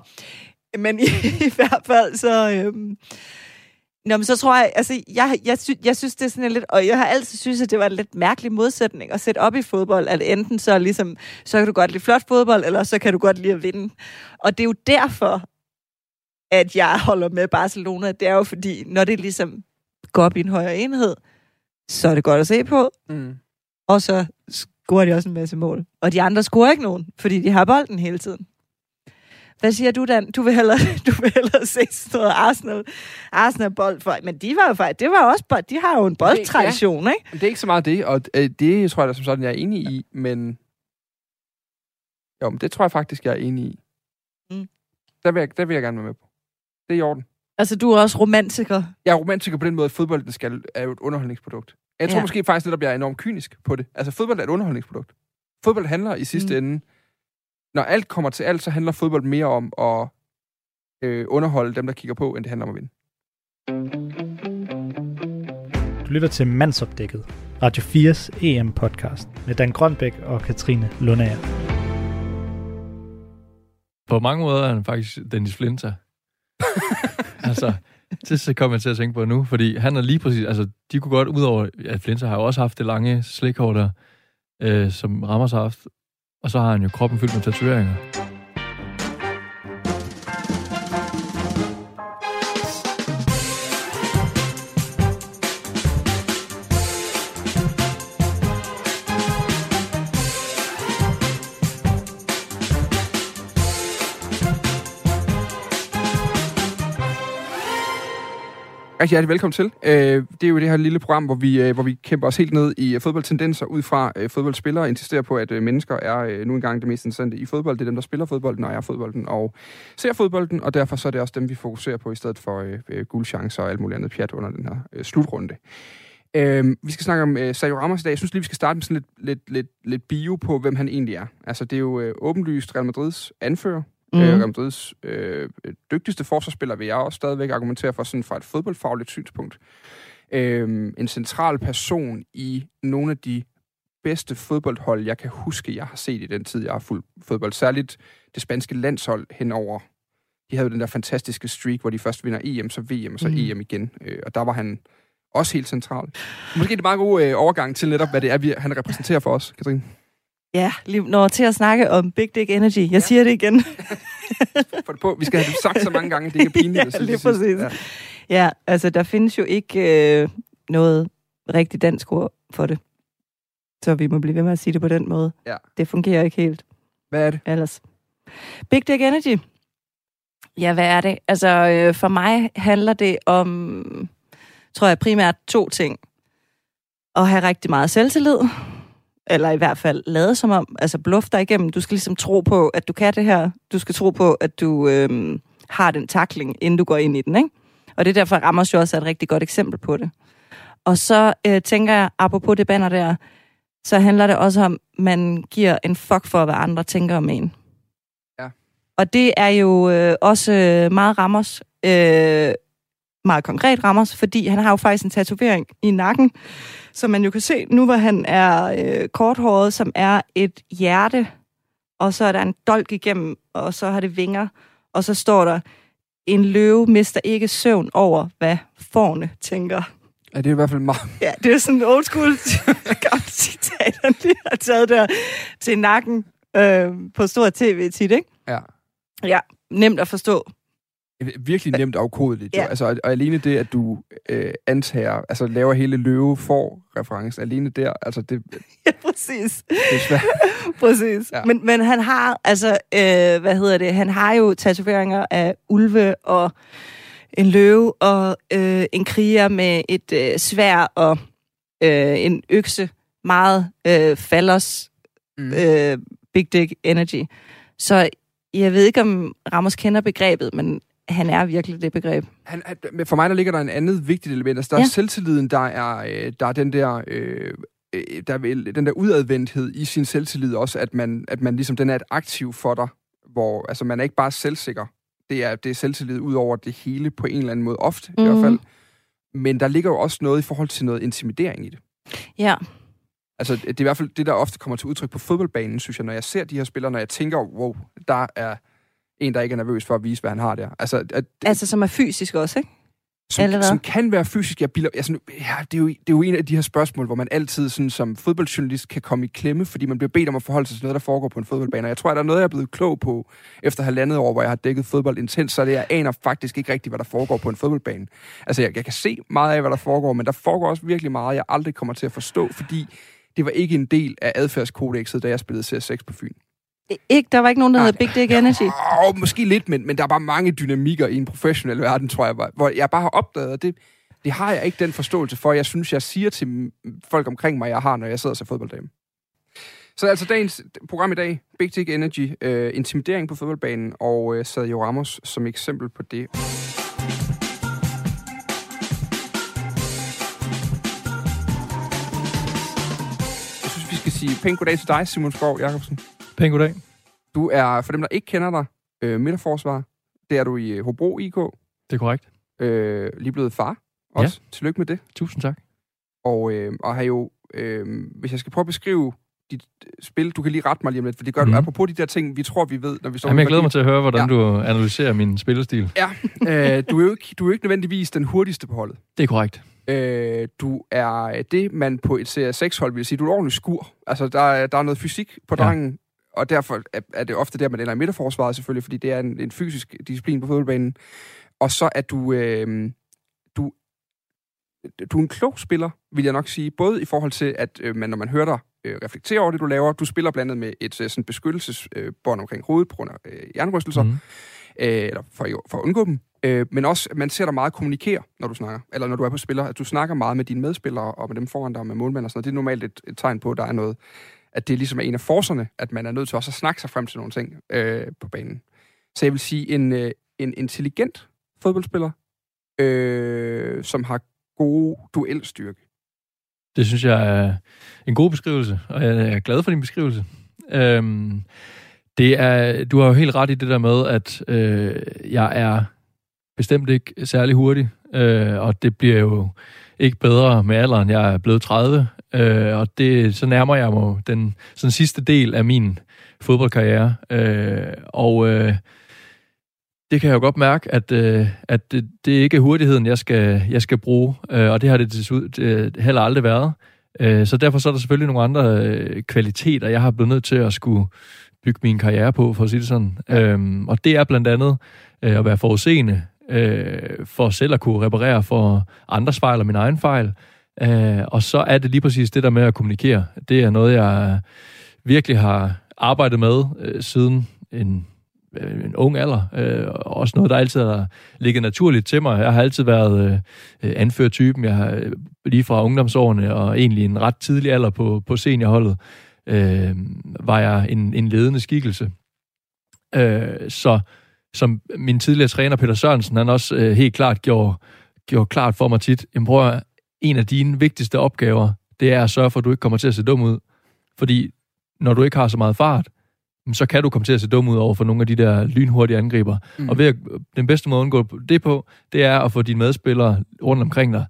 men i, i hvert fald så... Øhm, Nå, men så tror jeg, altså, jeg, jeg, sy, jeg synes, det er sådan lidt, og jeg har altid synes, at det var en lidt mærkelig modsætning at sætte op i fodbold, at enten så ligesom, så kan du godt lide flot fodbold, eller så kan du godt lide at vinde. Og det er jo derfor, at jeg holder med Barcelona. Det er jo fordi, når det ligesom går op i en højere enhed, så er det godt at se på, Mm. og så scorer de også en masse mål. Og de andre scorer ikke nogen, fordi de har bolden hele tiden. Hvad siger du, Dan? Du vil hellere, du vil hellere se sådan noget Arsenal, Arsenal bold for. Men de var jo faktisk, det var også, bold, de har jo en boldtradition, ikke? Det er ikke så meget det, og øh, det tror jeg da som sådan, jeg er enig i, men... Jo, men det tror jeg faktisk, jeg er enig i. Mm. Der, vil jeg, der vil jeg gerne være med på. Det er i orden. Altså, du er også romantiker. Jeg er romantiker på den måde, at fodbold det skal, er jo et underholdningsprodukt. Jeg tror Ja. ja. måske faktisk netop, jeg er enormt kynisk på det. Altså, fodbold er et underholdningsprodukt. Fodbold handler i sidste mm. ende... Når alt kommer til alt, så handler fodbold mere om at øh, underholde dem, der kigger på, end det handler om at vinde. Du lytter til Mandsopdækket, Radio 4's EM-podcast med Dan Grønbæk og Katrine Lundager. På mange måder er han faktisk Dennis Flinter. altså, det så kommer jeg til at tænke på nu, fordi han er lige præcis, altså, de kunne godt, udover, at Flinter har jo også haft det lange slikhår der, øh, som Ramos har haft, og så har han jo kroppen fyldt med tatoveringer. Rigtig hjertelig velkommen til. Øh, det er jo det her lille program, hvor vi, øh, hvor vi kæmper os helt ned i øh, fodboldtendenser ud fra øh, fodboldspillere og insisterer på, at øh, mennesker er øh, nu engang det mest interessante i fodbold. Det er dem, der spiller fodbolden og er fodbolden og ser fodbolden, og derfor så er det også dem, vi fokuserer på i stedet for øh, øh, guldchancer og alt muligt andet pjat under den her øh, slutrunde. Øh, vi skal snakke om øh, Sergio Ramos i dag. Jeg synes lige, vi skal starte med sådan lidt, lidt, lidt, lidt bio på, hvem han egentlig er. Altså, det er jo øh, åbenlyst Real Madrids anfører, Mm. Øh, Real Madrids øh, dygtigste forsvarsspiller vil jeg også stadigvæk argumentere for, sådan fra et fodboldfagligt synspunkt. Øh, en central person i nogle af de bedste fodboldhold, jeg kan huske, jeg har set i den tid, jeg har fulgt fodbold. Særligt det spanske landshold henover. De havde jo den der fantastiske streak, hvor de først vinder EM, så VM, og så Mm. EM igen. Øh, og der var han også helt central. Måske er det meget god øh, overgang til netop, hvad det er, vi, han repræsenterer for os, Katrine. Ja, lige når til at snakke om Big Dick Energy. Jeg ja. siger det igen. For det på. Vi skal have det sagt så mange gange, det er pinligt. Ja, at sige lige præcis. Ja. Ja, altså der findes jo ikke øh, noget rigtig dansk ord for det. Så vi må blive ved med at sige det på den måde. Ja. Det fungerer ikke helt Hvad er det? ellers. Big Dick Energy. Ja, hvad er det? Altså, øh, for mig handler det om, tror jeg, primært to ting. At have rigtig meget selvtillid, eller i hvert fald lade som om, altså bluff dig igennem. Du skal ligesom tro på, at du kan det her. Du skal tro på, at du øhm, har den takling, inden du går ind i den, ikke? Og det er derfor, Ramos jo også er et rigtig godt eksempel på det. Og så øh, tænker jeg, apropos det banner der, så handler det også om, at man giver en fuck for, hvad andre tænker om en. Ja. Og det er jo øh, også øh, meget Ramos, øh, meget konkret Ramos, fordi han har jo faktisk en tatovering i nakken, som man jo kan se nu, hvor han er øh, korthåret, som er et hjerte, og så er der en dolk igennem, og så har det vinger, og så står der, en løve mister ikke søvn over, hvad forne tænker. Ja, det er i hvert fald meget... Ja, det er sådan en old school gammelt citat, han lige har taget der til nakken øh, på stor tv tit, ikke? Ja. Ja, nemt at forstå. Virkelig nemt afkodeligt. Ja. Ja. Altså, og, alene det, at du øh, antager, altså laver hele løve for referencen, alene der, altså det, Ja, præcis. det er svært. Præcis. Ja. Men, men han har, altså, øh, hvad hedder det, han har jo tatoveringer af ulve og en løve og øh, en kriger med et øh, svær og øh, en økse. Meget øh, fallers Mm. øh, big dick energy. Så jeg ved ikke, om Ramos kender begrebet, men han er virkelig det begreb. Han, han, for mig, der ligger der en andet vigtigt element. Altså, der er Ja. selvtilliden, der er, øh, der er den der... Øh, øh, der er den der udadvendthed i sin selvtillid også, at man, at man ligesom, den er et aktiv for dig, hvor altså, man er ikke bare selvsikker. Det er, det er selvtillid ud over det hele på en eller anden måde, ofte mm. i hvert Mhm. fald. Men der ligger jo også noget i forhold til noget intimidering i det. Ja, Altså, det er i hvert fald det, der ofte kommer til udtryk på fodboldbanen, synes jeg, når jeg ser de her spillere, når jeg tænker, wow, der er en, der ikke er nervøs for at vise, hvad han har der. Altså, at, altså som er fysisk også, ikke? som, eller hvad? som kan være fysisk. Jeg bilder, altså, ja, det, er jo, det er jo en af de her spørgsmål, hvor man altid sådan, som fodboldjournalist kan komme i klemme, fordi man bliver bedt om at forholde sig til noget, der foregår på en fodboldbane. Og jeg tror, at der er noget, jeg er blevet klog på efter halvandet år, hvor jeg har dækket fodbold intens, så det, jeg aner faktisk ikke rigtigt, hvad der foregår på en fodboldbane. Altså, jeg, jeg kan se meget af, hvad der foregår, men der foregår også virkelig meget, jeg aldrig kommer til at forstå, fordi det var ikke en del af adfærdskodexet, da jeg spillede CS6 på Fyn. Ikke, der var ikke nogen, der hedder Big Dick Energy. Åh, måske lidt, men, men der er bare mange dynamikker i en professionel verden, tror jeg, hvor- jeg bare har opdaget, og det, det har jeg ikke den forståelse for. Jeg synes, jeg siger til folk omkring mig, jeg har, når jeg sidder og ser fodbolddame. Så altså dagens program i dag, Big Dick Energy, øh, intimidering på fodboldbanen, og øh, Sergio Ramos som eksempel på det. Jeg synes, vi skal sige pænt goddag til dig, Simon Skov Jacobsen. Pæn goddag. Du er, for dem, der ikke kender dig, øh, midterforsvar. Det er du i Hobro IK. Det er korrekt. Øh, lige blevet far også. Ja. Tillykke med det. Tusind tak. Og, øh, og har jo, øh, hvis jeg skal prøve at beskrive dit øh, spil, du kan lige rette mig lige om lidt, for det gør mm. Mhm. du apropos de der ting, vi tror, vi ved, når vi står Jamen, jeg glæder mig til at høre, hvordan Ja. du analyserer min spillestil. Ja, øh, du, er jo ikke, du er jo ikke nødvendigvis den hurtigste på holdet. Det er korrekt. Øh, du er det, man på et CS6-hold vil sige, du er ordentligt skur. Altså, der er, der er noget fysik på drengen, og derfor er, det ofte der, man ender i midterforsvaret selvfølgelig, fordi det er en, en fysisk disciplin på fodboldbanen. Og så er du, øh, du, du er en klog spiller, vil jeg nok sige, både i forhold til, at øh, man, når man hører dig øh, reflektere over det, du laver, du spiller blandt andet med et øh, sådan beskyttelsesbånd øh, omkring hovedet på grund af øh, jernrystelser, mm. Øh, eller for, for at undgå dem. Øh, men også, man ser dig meget kommunikere, når du snakker, eller når du er på spiller, at du snakker meget med dine medspillere, og med dem foran dig, og med målmænd og sådan noget. Det er normalt et, et tegn på, at der er noget, at det ligesom er en af forserne, at man er nødt til også at snakke sig frem til nogle ting øh, på banen. Så jeg vil sige, en, øh, en intelligent fodboldspiller, øh, som har god duelstyrke. Det synes jeg er en god beskrivelse, og jeg er glad for din beskrivelse. Øhm, det er, du har jo helt ret i det der med, at øh, jeg er bestemt ikke særlig hurtig, øh, og det bliver jo ikke bedre med alderen. Jeg er blevet 30, øh, og det, så nærmer jeg mig den sådan sidste del af min fodboldkarriere. Øh, og øh, det kan jeg jo godt mærke, at, øh, at det, det ikke er hurtigheden, jeg skal, jeg skal bruge, øh, og det har det øh, heller aldrig været. Øh, så derfor så er der selvfølgelig nogle andre øh, kvaliteter, jeg har blevet nødt til at skulle bygge min karriere på, for at sige det sådan. Øhm, og det er blandt andet øh, at være forudseende, øh, for selv at kunne reparere for andres fejl og min egen fejl. Øh, og så er det lige præcis det der med at kommunikere. Det er noget, jeg virkelig har arbejdet med øh, siden en, øh, en ung alder. Øh, og også noget, der altid har ligget naturligt til mig. Jeg har altid været øh, anførtypen. Jeg har øh, lige fra ungdomsårene og egentlig en ret tidlig alder på, på seniorholdet, øh, var jeg en, en ledende skikkelse. Øh, så som min tidligere træner Peter Sørensen, han også øh, helt klart gjorde, gjorde klart for mig tit, jamen prøv at, en af dine vigtigste opgaver, det er at sørge for, at du ikke kommer til at se dum ud. Fordi når du ikke har så meget fart, så kan du komme til at se dum ud over for nogle af de der lynhurtige angriber. Mm. Og ved at, den bedste måde at undgå det på, det er at få dine medspillere rundt omkring dig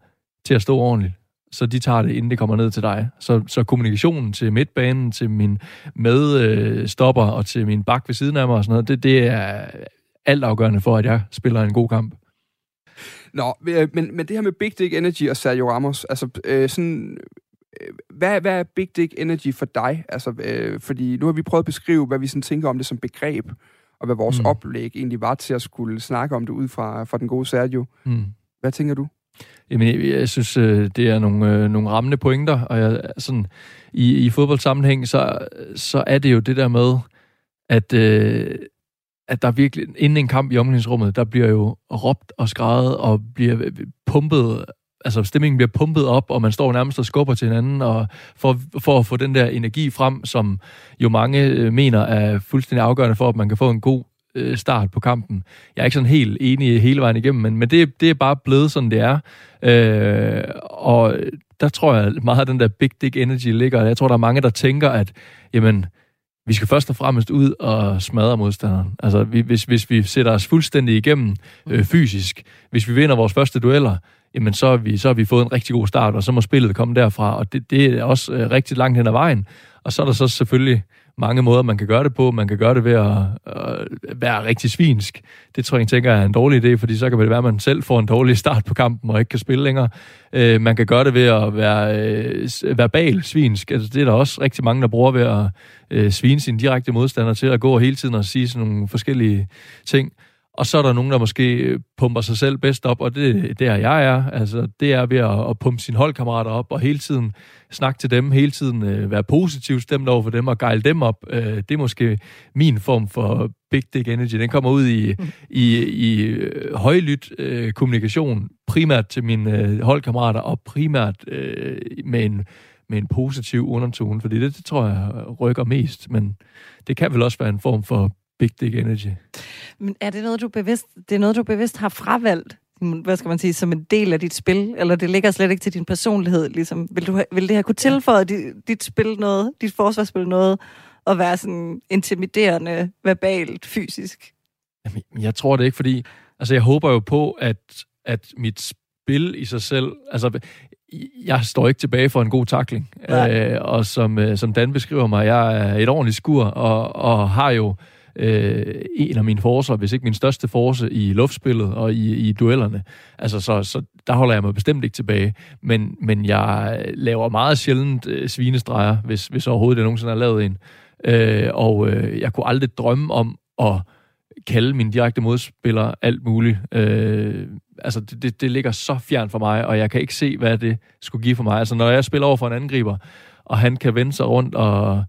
til at stå ordentligt så de tager det, inden det kommer ned til dig. Så, så kommunikationen til midtbanen, til min medstopper og til min bak ved siden af mig og sådan noget, det, det er altafgørende for, at jeg spiller en god kamp. Nå, øh, men, men det her med Big Dick Energy og Sergio Ramos, altså øh, sådan... øh, Hvad, hvad er Big Dick Energy for dig? Altså, øh, fordi nu har vi prøvet at beskrive, hvad vi sådan tænker om det som begreb. og hvad vores Mm. oplæg egentlig var til at skulle snakke om det ud fra, fra den gode Sergio. Mm. Hvad tænker du? Jamen, jeg, jeg synes, øh, det er nogle, øh, nogle rammende pointer, og jeg, sådan, i, i fodboldsammenhæng, så, så er det jo det der med, at, øh, at der virkelig, inden en kamp i omklædningsrummet, der bliver jo råbt og skrejet og bliver pumpet, altså stemningen bliver pumpet op, og man står nærmest og skubber til hinanden, og for, for at få den der energi frem, som jo mange øh, mener er fuldstændig afgørende for, at man kan få en god øh, start på kampen. Jeg er ikke sådan helt enig hele vejen igennem, men, men det, det er bare blevet sådan, det er. Øh, og der tror jeg meget af den der big dick energy ligger. Jeg tror, der er mange, der tænker, at jamen, vi skal først og fremmest ud og smadre modstanderen. Altså, vi, hvis, hvis vi sætter os fuldstændig igennem øh, fysisk, hvis vi vinder vores første dueller, jamen så har, vi, så har vi fået en rigtig god start, og så må spillet komme derfra, og det, det er også øh, rigtig langt hen ad vejen. Og så er der så selvfølgelig mange måder, man kan gøre det på. Man kan gøre det ved at øh, være rigtig svinsk. Det tror jeg, jeg tænker er en dårlig idé, fordi så kan det være, at man selv får en dårlig start på kampen og ikke kan spille længere. Øh, man kan gøre det ved at være øh, verbal svinsk. Altså, det er der også rigtig mange, der bruger ved at øh, svine sine direkte modstandere til at gå hele tiden og sige sådan nogle forskellige ting. Og så er der nogen, der måske pumper sig selv bedst op, og det, det er jeg er. Altså, det er ved at, at pumpe sine holdkammerater op, og hele tiden snakke til dem, hele tiden øh, være positivt stemt over for dem, og gejle dem op. Øh, det er måske min form for big dick energy. Den kommer ud i, i, i øh, højlydt øh, kommunikation, primært til mine øh, holdkammerater, og primært øh, med en med en positiv undertone, fordi det, det tror jeg rykker mest, men det kan vel også være en form for big dick energy. Men er det noget, du bevidst, det er noget, du bevidst har fravalgt? Hvad skal man sige, som en del af dit spil? Eller det ligger slet ikke til din personlighed? Ligesom, vil, du, vil det her kunne tilføje dit, dit spil noget, dit forsvarsspil noget, at være sådan intimiderende, verbalt, fysisk? Jamen, jeg tror det ikke, fordi altså, jeg håber jo på, at, at mit spil i sig selv... Altså, jeg står ikke tilbage for en god takling. Øh, og som, øh, som Dan beskriver mig, jeg er et ordentligt skur, og, og har jo øh, Øh, en af mine forser, hvis ikke min største force i luftspillet og i, i duellerne. Altså, så, så der holder jeg mig bestemt ikke tilbage. Men, men jeg laver meget sjældent øh, svinestreger, hvis, hvis overhovedet jeg nogensinde har lavet en. Øh, og øh, jeg kunne aldrig drømme om at kalde mine direkte modspillere alt muligt. Øh, altså, det, det, det ligger så fjern for mig, og jeg kan ikke se, hvad det skulle give for mig. Altså, når jeg spiller over for en angriber, og han kan vende sig rundt og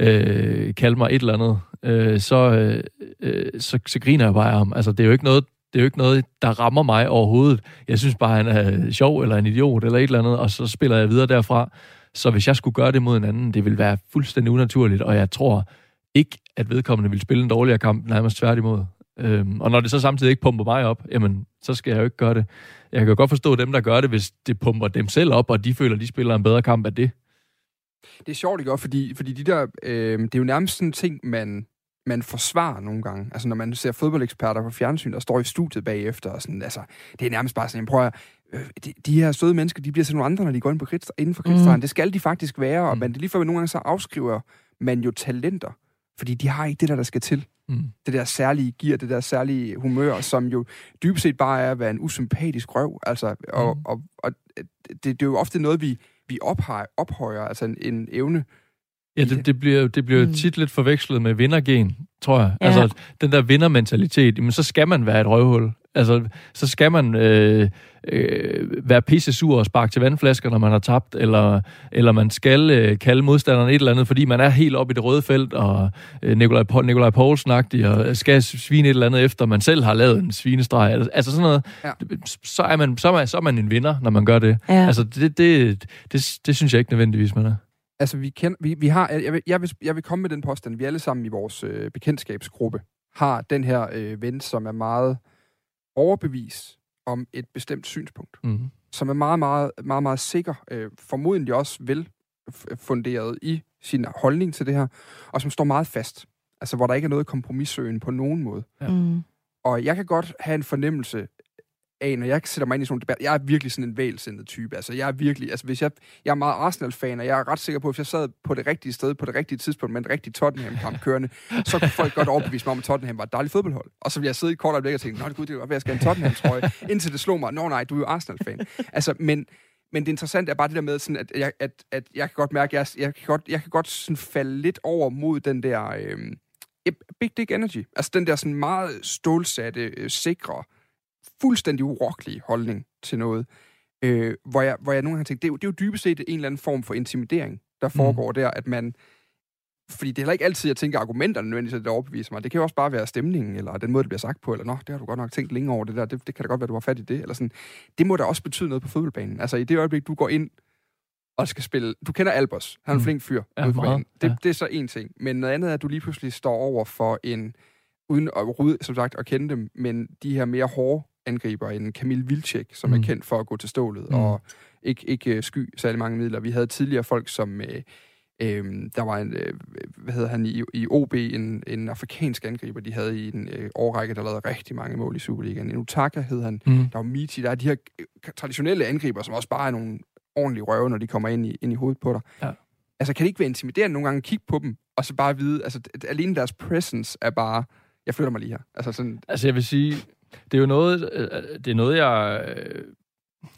øh, kalde mig et eller andet, øh, så, øh, øh, så, så griner jeg bare af ham. Altså, det er jo ikke noget, det er jo ikke noget, der rammer mig overhovedet. Jeg synes bare, han er sjov, eller en idiot, eller et eller andet, og så spiller jeg videre derfra. Så hvis jeg skulle gøre det mod en anden, det ville være fuldstændig unaturligt, og jeg tror ikke, at vedkommende vil spille en dårligere kamp, nærmest tværtimod. Øhm, og når det så samtidig ikke pumper mig op, jamen, så skal jeg jo ikke gøre det. Jeg kan jo godt forstå dem, der gør det, hvis det pumper dem selv op, og de føler, at de spiller en bedre kamp af det. Det er sjovt, ikke? også, Fordi, fordi de der, øh, det er jo nærmest sådan en ting, man, man forsvarer nogle gange. Altså når man ser fodboldeksperter på fjernsyn, der står i studiet bagefter, og sådan, altså, det er nærmest bare sådan, prøv at, øh, de, de her søde mennesker, de bliver sådan nogle andre, når de går ind på kridt, inden for kridtstregen. Mm. Det skal de faktisk være, og Mm. man, det lige før, nogle gange så afskriver man jo talenter, fordi de har ikke det der, der skal til. Mm. Det der særlige gear, det der særlige humør, som jo dybest set bare er at være en usympatisk røv. Altså, og, Mm. og, og det, det er jo ofte noget, vi, vi ophøjer, ophøjer, altså en, en evne. Ja, det, det bliver, det bliver Mm. tit lidt forvekslet med vindergen, tror jeg. Ja. Altså, den der vindermentalitet, jamen, så skal man være et røvhul. Altså, så skal man øh, øh, være pisse sur og sparke til vandflasker, når man har tabt, eller, eller man skal øh, kalde modstanderen et eller andet, fordi man er helt oppe i det røde felt, og øh, Nikolaj, Paul, Nikolaj Poulsen og skal svine et eller andet efter, man selv har lavet en svinestreg. Altså, altså sådan noget. Ja. Så, er man, så, er man, så er man en vinder, når man gør det. Ja. Altså, det, det, det, det synes jeg ikke nødvendigvis, man er. Altså, vi, kender, vi, vi har, jeg vil, jeg, vil, jeg vil komme med den påstand, vi alle sammen i vores øh, bekendtskabsgruppe har den her øh, ven, som er meget overbevis om et bestemt synspunkt. Mm. som er meget, meget, meget, meget sikker, øh, formodentlig også vel f- funderet i sin holdning til det her, og som står meget fast. Altså, hvor der ikke er noget kompromissøgen på nogen måde. Mm. Og jeg kan godt have en fornemmelse af, når jeg sætter mig ind i sådan en debat, jeg er virkelig sådan en vælsindet type. Altså, jeg er virkelig, altså, hvis jeg, jeg er meget Arsenal-fan, og jeg er ret sikker på, at hvis jeg sad på det rigtige sted, på det rigtige tidspunkt, med en rigtig Tottenham-kamp kørende, så kunne folk godt overbevise mig om, at Tottenham var et dejligt fodboldhold. Og så ville jeg sidde i kort øjeblik og tænke, nå, det gud, det er godt, jeg skal have en Tottenham-trøje, indtil det slog mig, nå nej, du er jo Arsenal-fan. Altså, men, men det interessante er bare det der med, sådan, at, jeg, at, at jeg kan godt mærke, at jeg, jeg kan godt, jeg kan godt sådan falde lidt over mod den der... Øh, Big Dick Energy. Altså den der sådan meget stålsatte, øh, sikre, fuldstændig urokkelige holdning til noget. Øh, hvor, jeg, hvor jeg nogle gange har tænkt, det er, jo, det er jo dybest set en eller anden form for intimidering, der foregår mm. der, at man... Fordi det er heller ikke altid, jeg tænker, argumenterne nødvendigvis, det overbeviser mig. Det kan jo også bare være stemningen, eller den måde, det bliver sagt på, eller nå, det har du godt nok tænkt længe over det der, det, det kan da godt være, du har fat i det, eller sådan. Det må da også betyde noget på fodboldbanen. Altså i det øjeblik, du går ind og skal spille... Du kender Albers. Han er en Mm. flink fyr. Ja, ude på banen. Det, Ja. det er så en ting. Men noget andet er, at du lige pludselig står over for en... Uden at rydde, som sagt, at kende dem, men de her mere hårde angriber, en Kamil Vilcek, som mm. Er kendt for at gå til stålet, Mm. og ikke, ikke øh, sky særlig mange midler. Vi havde tidligere folk, som... Øh, øh, der var en, øh, hvad hedder han, i, i OB, en, en afrikansk angriber, de havde i en øh, årrække, der lavede rigtig mange mål i Superligaen. En Utaka hed han. Mm. Der var Miti, der er de her øh, traditionelle angriber, som også bare er nogle ordentlige røve, når de kommer ind i, ind i hovedet på dig. Ja. Altså, kan det ikke være intimiderende nogle gange at kigge på dem, og så bare vide, altså, alene deres presence er bare, jeg flytter mig lige her. Altså sådan, Altså, jeg vil sige, det er jo noget, øh, det er noget, jeg... øh,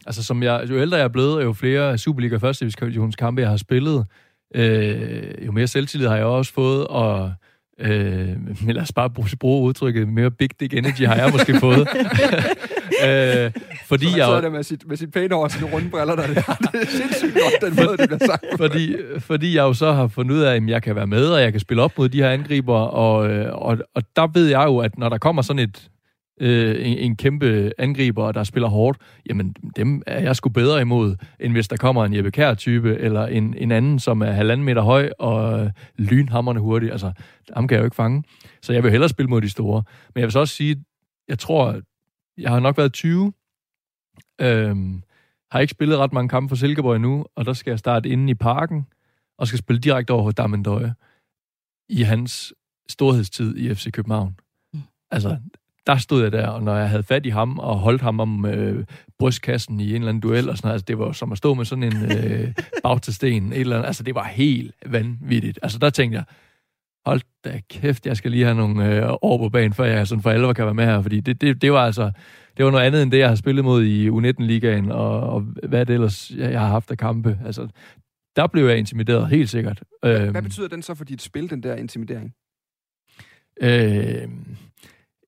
Altså, som jeg, jo ældre jeg er blevet, jo flere Superliga og første divisionskampe kampe, jeg har spillet, øh, jo mere selvtillid har jeg også fået, og øh, men lad os bare bruge, bruge udtrykket, mere big dick energy har jeg måske fået. øh, fordi så man jeg, sidder jo- der med sit, med sit pæne over sine runde briller, der, det er sindssygt godt, den måde, det bliver sagt. fordi, fordi jeg jo så har fundet ud af, at jeg kan være med, og jeg kan spille op mod de her angriber, og, øh, og, og der ved jeg jo, at når der kommer sådan et øh, en, en kæmpe angriber, der spiller hårdt, jamen dem er jeg sgu bedre imod, end hvis der kommer en Jeppe Kjær-type, eller en, en anden, som er halvanden meter høj, og øh, lynhammerne hurtig. Altså, ham kan jeg jo ikke fange. Så jeg vil hellere spille mod de store. Men jeg vil så også sige, jeg tror, jeg har nok været 20, øhm, har ikke spillet ret mange kampe for Silkeborg endnu, og der skal jeg starte inde i parken, og skal spille direkte over hos Damendøje i hans storhedstid i FC København. Mm. Altså, der stod jeg der, og når jeg havde fat i ham og holdt ham om øh, brystkassen i en eller anden duel, og sådan noget, altså, det var som at stå med sådan en øh, bag til sten, et eller andet, altså det var helt vanvittigt. Altså der tænkte jeg, hold da kæft, jeg skal lige have nogle øh, år på banen, før jeg sådan for alvor kan være med her, fordi det, det, det var altså, det var noget andet end det, jeg har spillet mod i U19-ligaen, og, og hvad det ellers, jeg, jeg har haft af kampe. Altså, der blev jeg intimideret, helt sikkert. Hvad, Øhm, hvad betyder den så for dit spil, den der intimidering? Øh,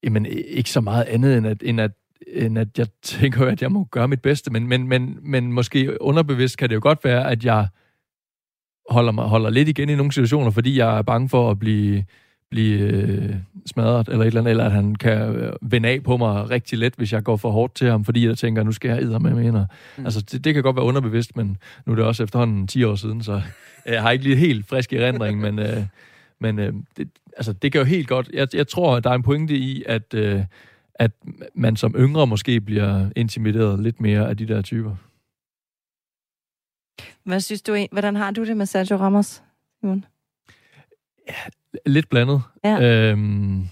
jamen, ikke så meget andet, end at, end at, end at jeg tænker, at jeg må gøre mit bedste, men, men, men, men måske underbevidst kan det jo godt være, at jeg holder, mig, holder lidt igen i nogle situationer, fordi jeg er bange for at blive, blive øh, smadret, eller et eller andet, eller at han kan øh, vende af på mig rigtig let, hvis jeg går for hårdt til ham, fordi jeg tænker, nu skal jeg æde med med mm. Altså, det, det kan godt være underbevidst, men nu er det også efterhånden 10 år siden, så jeg har ikke lige helt frisk i men, øh, men øh, det, altså, det kan jo helt godt... Jeg, jeg tror, at der er en pointe i, at, øh, at man som yngre måske bliver intimideret lidt mere af de der typer. Hvad synes du, hvordan har du det med Sergio Ramos? Simon? Lidt blandet. Ja. Øhm,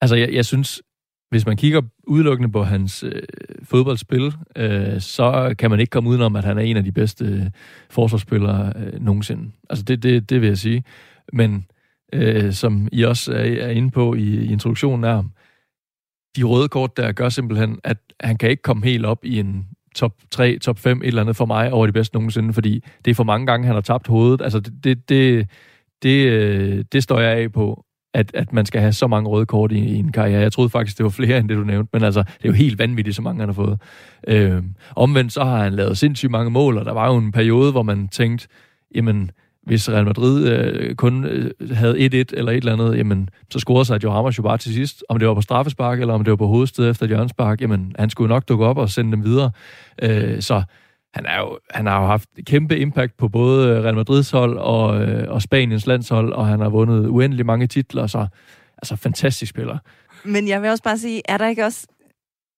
altså, jeg, jeg synes, hvis man kigger udelukkende på hans øh, fodboldspil, øh, så kan man ikke komme udenom, at han er en af de bedste øh, forsvarsspillere øh, nogensinde. Altså, det, det, det vil jeg sige. Men øh, som I også er, er inde på i, i introduktionen af ham, de røde kort der gør simpelthen, at han kan ikke komme helt op i en top 3, top 5, et eller andet for mig over de bedste nogensinde, fordi det er for mange gange, han har tabt hovedet. Altså, det, det, det, det, øh, det står jeg af på, at, at man skal have så mange røde kort i, i en karriere. Jeg troede faktisk, det var flere end det, du nævnte, men altså, det er jo helt vanvittigt, så mange han har fået. Øh, omvendt så har han lavet sindssygt mange mål, og der var jo en periode, hvor man tænkte, jamen, hvis Real Madrid øh, kun øh, havde 1-1 eller et eller andet, jamen, så scorede sig Joe Ramos jo bare til sidst. Om det var på straffespark, eller om det var på hovedstedet efter et hjørnespark, jamen, han skulle nok dukke op og sende dem videre. Øh, så han, er jo, han har jo haft kæmpe impact på både Real Madrids hold og, øh, og Spaniens landshold, og han har vundet uendelig mange titler, så altså fantastisk spiller. Men jeg vil også bare sige, er der ikke også...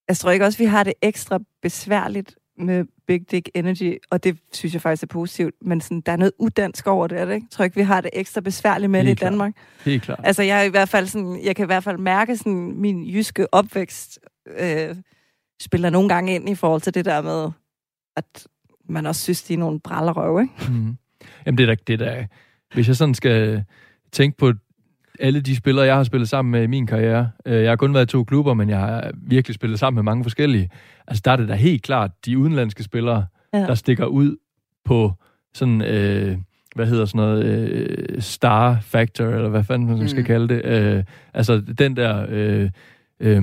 Jeg tror ikke også, vi har det ekstra besværligt med Big Dick Energy, og det synes jeg faktisk er positivt, men sådan, der er noget udansk over det, er det ikke? Jeg tror ikke, vi har det ekstra besværligt med Helt det i klart. Danmark. Helt klart. Altså, jeg, er i hvert fald sådan, jeg kan i hvert fald mærke, sådan, min jyske opvækst øh, spiller nogle gange ind i forhold til det der med, at man også synes, de er nogle brallerøv, ikke? Mm. Jamen, det er da, det er da, hvis jeg sådan skal tænke på alle de spillere, jeg har spillet sammen med i min karriere. øh, Jeg har kun været i to klubber, men jeg har virkelig spillet sammen med mange forskellige. Altså, der er det da helt klart de udenlandske spillere, Ja. der stikker ud på sådan, øh, hvad hedder sådan noget, øh, star factor, eller hvad fanden man skal Mm. kalde det. Øh, altså den der, øh, øh,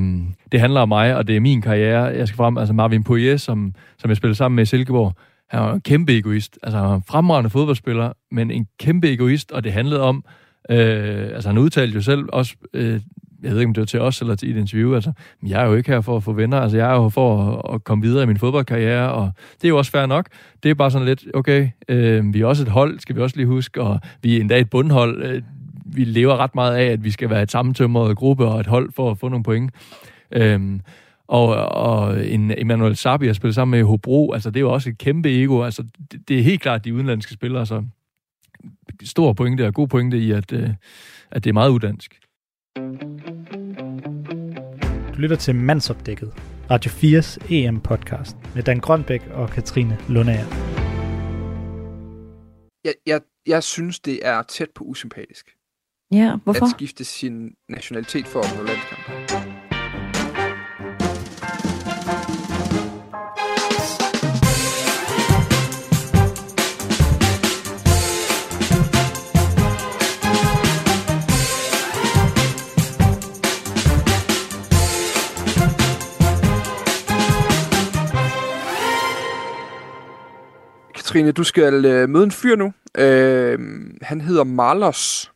det handler om mig, og det er min karriere. Jeg skal frem, altså Marvin Poirier, som, som jeg spillede sammen med i Silkeborg, han var en kæmpe egoist. Altså han var en fremragende fodboldspiller, men en kæmpe egoist, og det handlede om, øh, altså han udtalte jo selv også, øh, jeg ved ikke, om det var til os eller til et interview, altså, men jeg er jo ikke her for at få venner, altså jeg er jo for at, at komme videre i min fodboldkarriere, og det er jo også fair nok. Det er bare sådan lidt, okay, øh, vi er også et hold, skal vi også lige huske, og vi er endda et bundhold. Øh, vi lever ret meget af, at vi skal være et sammentømret gruppe og et hold for at få nogle point. Øhm, og, og en Emmanuel Sabi har spillet sammen med Hobro, altså det er jo også et kæmpe ego. Altså det, det er helt klart de udenlandske spillere, så stor pointe og god pointe i, at, øh, at det er meget uddansk. Du lytter til Mandsopdækket, Radio 4's EM-podcast med Dan Grønbæk og Katrine Lundager. Jeg, jeg, jeg synes, det er tæt på usympatisk Ja, hvorfor? at skifte sin nationalitet for at nå landskamp. Katrine, du skal øh, møde en fyr nu. Øh, han hedder Marlos.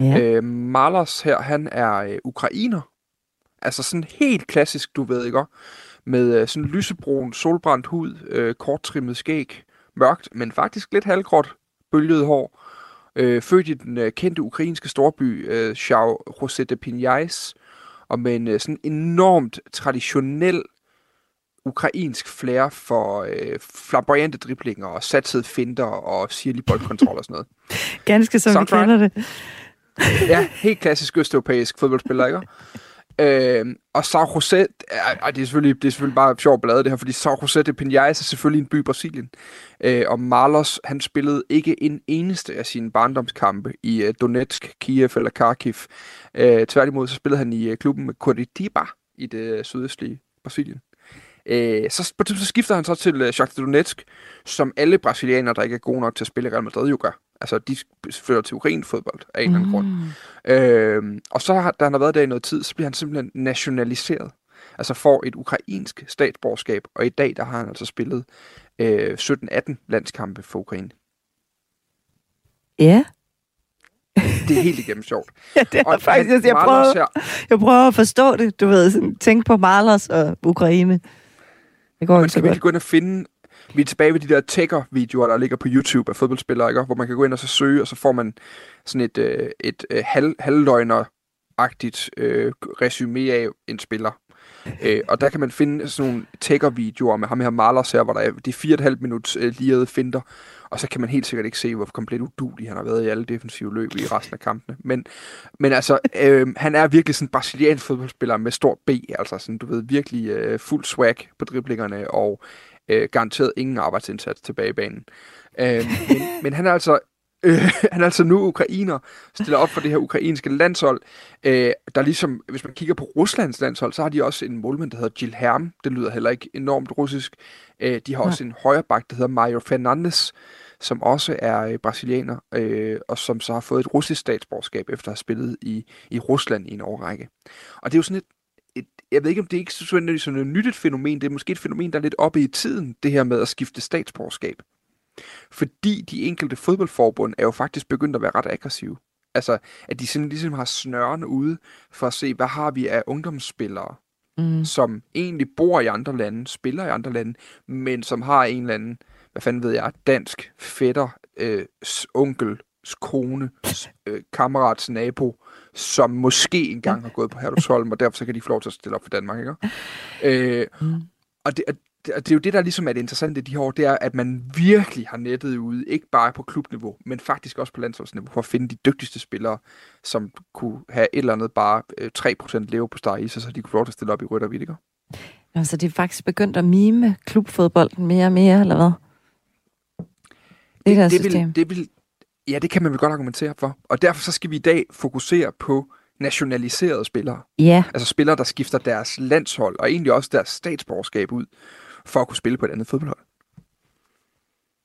Ja. Øh, Marlos her, han er øh, ukrainer. Altså sådan helt klassisk, du ved ikke, med øh, sådan lysebrun, solbrændt hud, øh, korttrimmet skæg, mørkt, men faktisk lidt halvgråt, bølget hår. Øh, født i den øh, kendte ukrainske storby, øh, Chau José de Pinhais, og med en øh, sådan enormt traditionel ukrainsk flair for øh, flamboyante driblinger og satsede finter og sirlig boldkontrol og sådan noget. Ganske som vi Soundtrack. kender det. Ja, helt klassisk østeuropæisk fodboldspiller, ikke? Øhm, og São José, er, er, det, er selvfølgelig, det er selvfølgelig bare sjov blade det her, fordi São José de Pinhais er selvfølgelig en by i Brasilien. Øh, og Marlos, han spillede ikke en eneste af sine barndomskampe i øh, Donetsk, Kiev eller Kharkiv. Øh, tværtimod så spillede han i øh, klubben med Curitiba i det øh, sydøstlige Brasilien. Øh, så så skifter han så til øh, Shakhtar Donetsk, som alle brasilianere, der ikke er gode nok til at spille i Real Madrid, jo gør. Altså, de flytter til urinfodbold af en eller anden grund. Mm. Øh, og så har, da han har været der i noget tid, så bliver han simpelthen nationaliseret. Altså får et ukrainsk statsborgerskab, og i dag der har han altså spillet øh, 17-18 landskampe for Ukraine. Ja. Det er helt igennem sjovt. ja, det er faktisk, jeg, jeg, prøver, her, jeg prøver at forstå det, du ved, sådan, tænk på Marlos og Ukraine. Det går man skal virkelig gå ind og finde... Vi er tilbage ved de der tagger-videoer, der ligger på YouTube af fodboldspillere, ikke? hvor man kan gå ind og så søge, og så får man sådan et, øh, et øh, halv, halvløgner-agtigt øh, resume af en spiller. Øh, og der kan man finde sådan nogle tagger-videoer med ham her Marlos her, hvor der er de 4,5 minuts øh, lirede finter, og så kan man helt sikkert ikke se, hvor komplet udulig han har været i alle defensive løb i resten af kampene. Men, men altså, øh, han er virkelig sådan en brasiliansk fodboldspiller med stort B, altså sådan, du ved, virkelig øh, fuld swag på driblingerne, og øh, garanteret ingen arbejdsindsats tilbage i banen. Øh, men, men han er altså Øh, han er altså nu ukrainer, stiller op for det her ukrainske landshold. Øh, der er ligesom, hvis man kigger på Ruslands landshold, så har de også en målmand, der hedder Jill Herm. Det lyder heller ikke enormt russisk. Øh, de har også en højreback, der hedder Mario Fernandes, som også er øh, brasilianer, øh, og som så har fået et russisk statsborgerskab, efter at have spillet i, i Rusland i en årrække. Og det er jo sådan et, et jeg ved ikke, om det er ikke sådan, sådan et nyt et fænomen, det er måske et fænomen, der er lidt oppe i tiden, det her med at skifte statsborgerskab. Fordi de enkelte fodboldforbund er jo faktisk begyndt at være ret aggressive. Altså, at de sådan ligesom har snørene ude for at se, hvad har vi af ungdomsspillere, Mm. som egentlig bor i andre lande, spiller i andre lande, men som har en eller anden, hvad fanden ved jeg, dansk fætter, øh, onkel, kone, øh, kammerats nabo, som måske engang har gået på Herlufsholm, og derfor så kan de få lov til at stille op for Danmark, ikke? Øh, Mm. og det, og det, er jo det, der ligesom er det interessante i de her år, det er, at man virkelig har nettet ude, ikke bare på klubniveau, men faktisk også på landsholdsniveau, for at finde de dygtigste spillere, som kunne have et eller andet bare øh, 3% leve på i sig, så de kunne få lov til at stille op i rødt og ikke? Altså, det er faktisk begyndt at mime klubfodbolden mere og mere, eller hvad? Det, det der det, system. vil, det vil, ja, det kan man vel godt argumentere for. Og derfor så skal vi i dag fokusere på nationaliserede spillere. Ja, Altså spillere, der skifter deres landshold, og egentlig også deres statsborgerskab ud, for at kunne spille på et andet fodboldhold.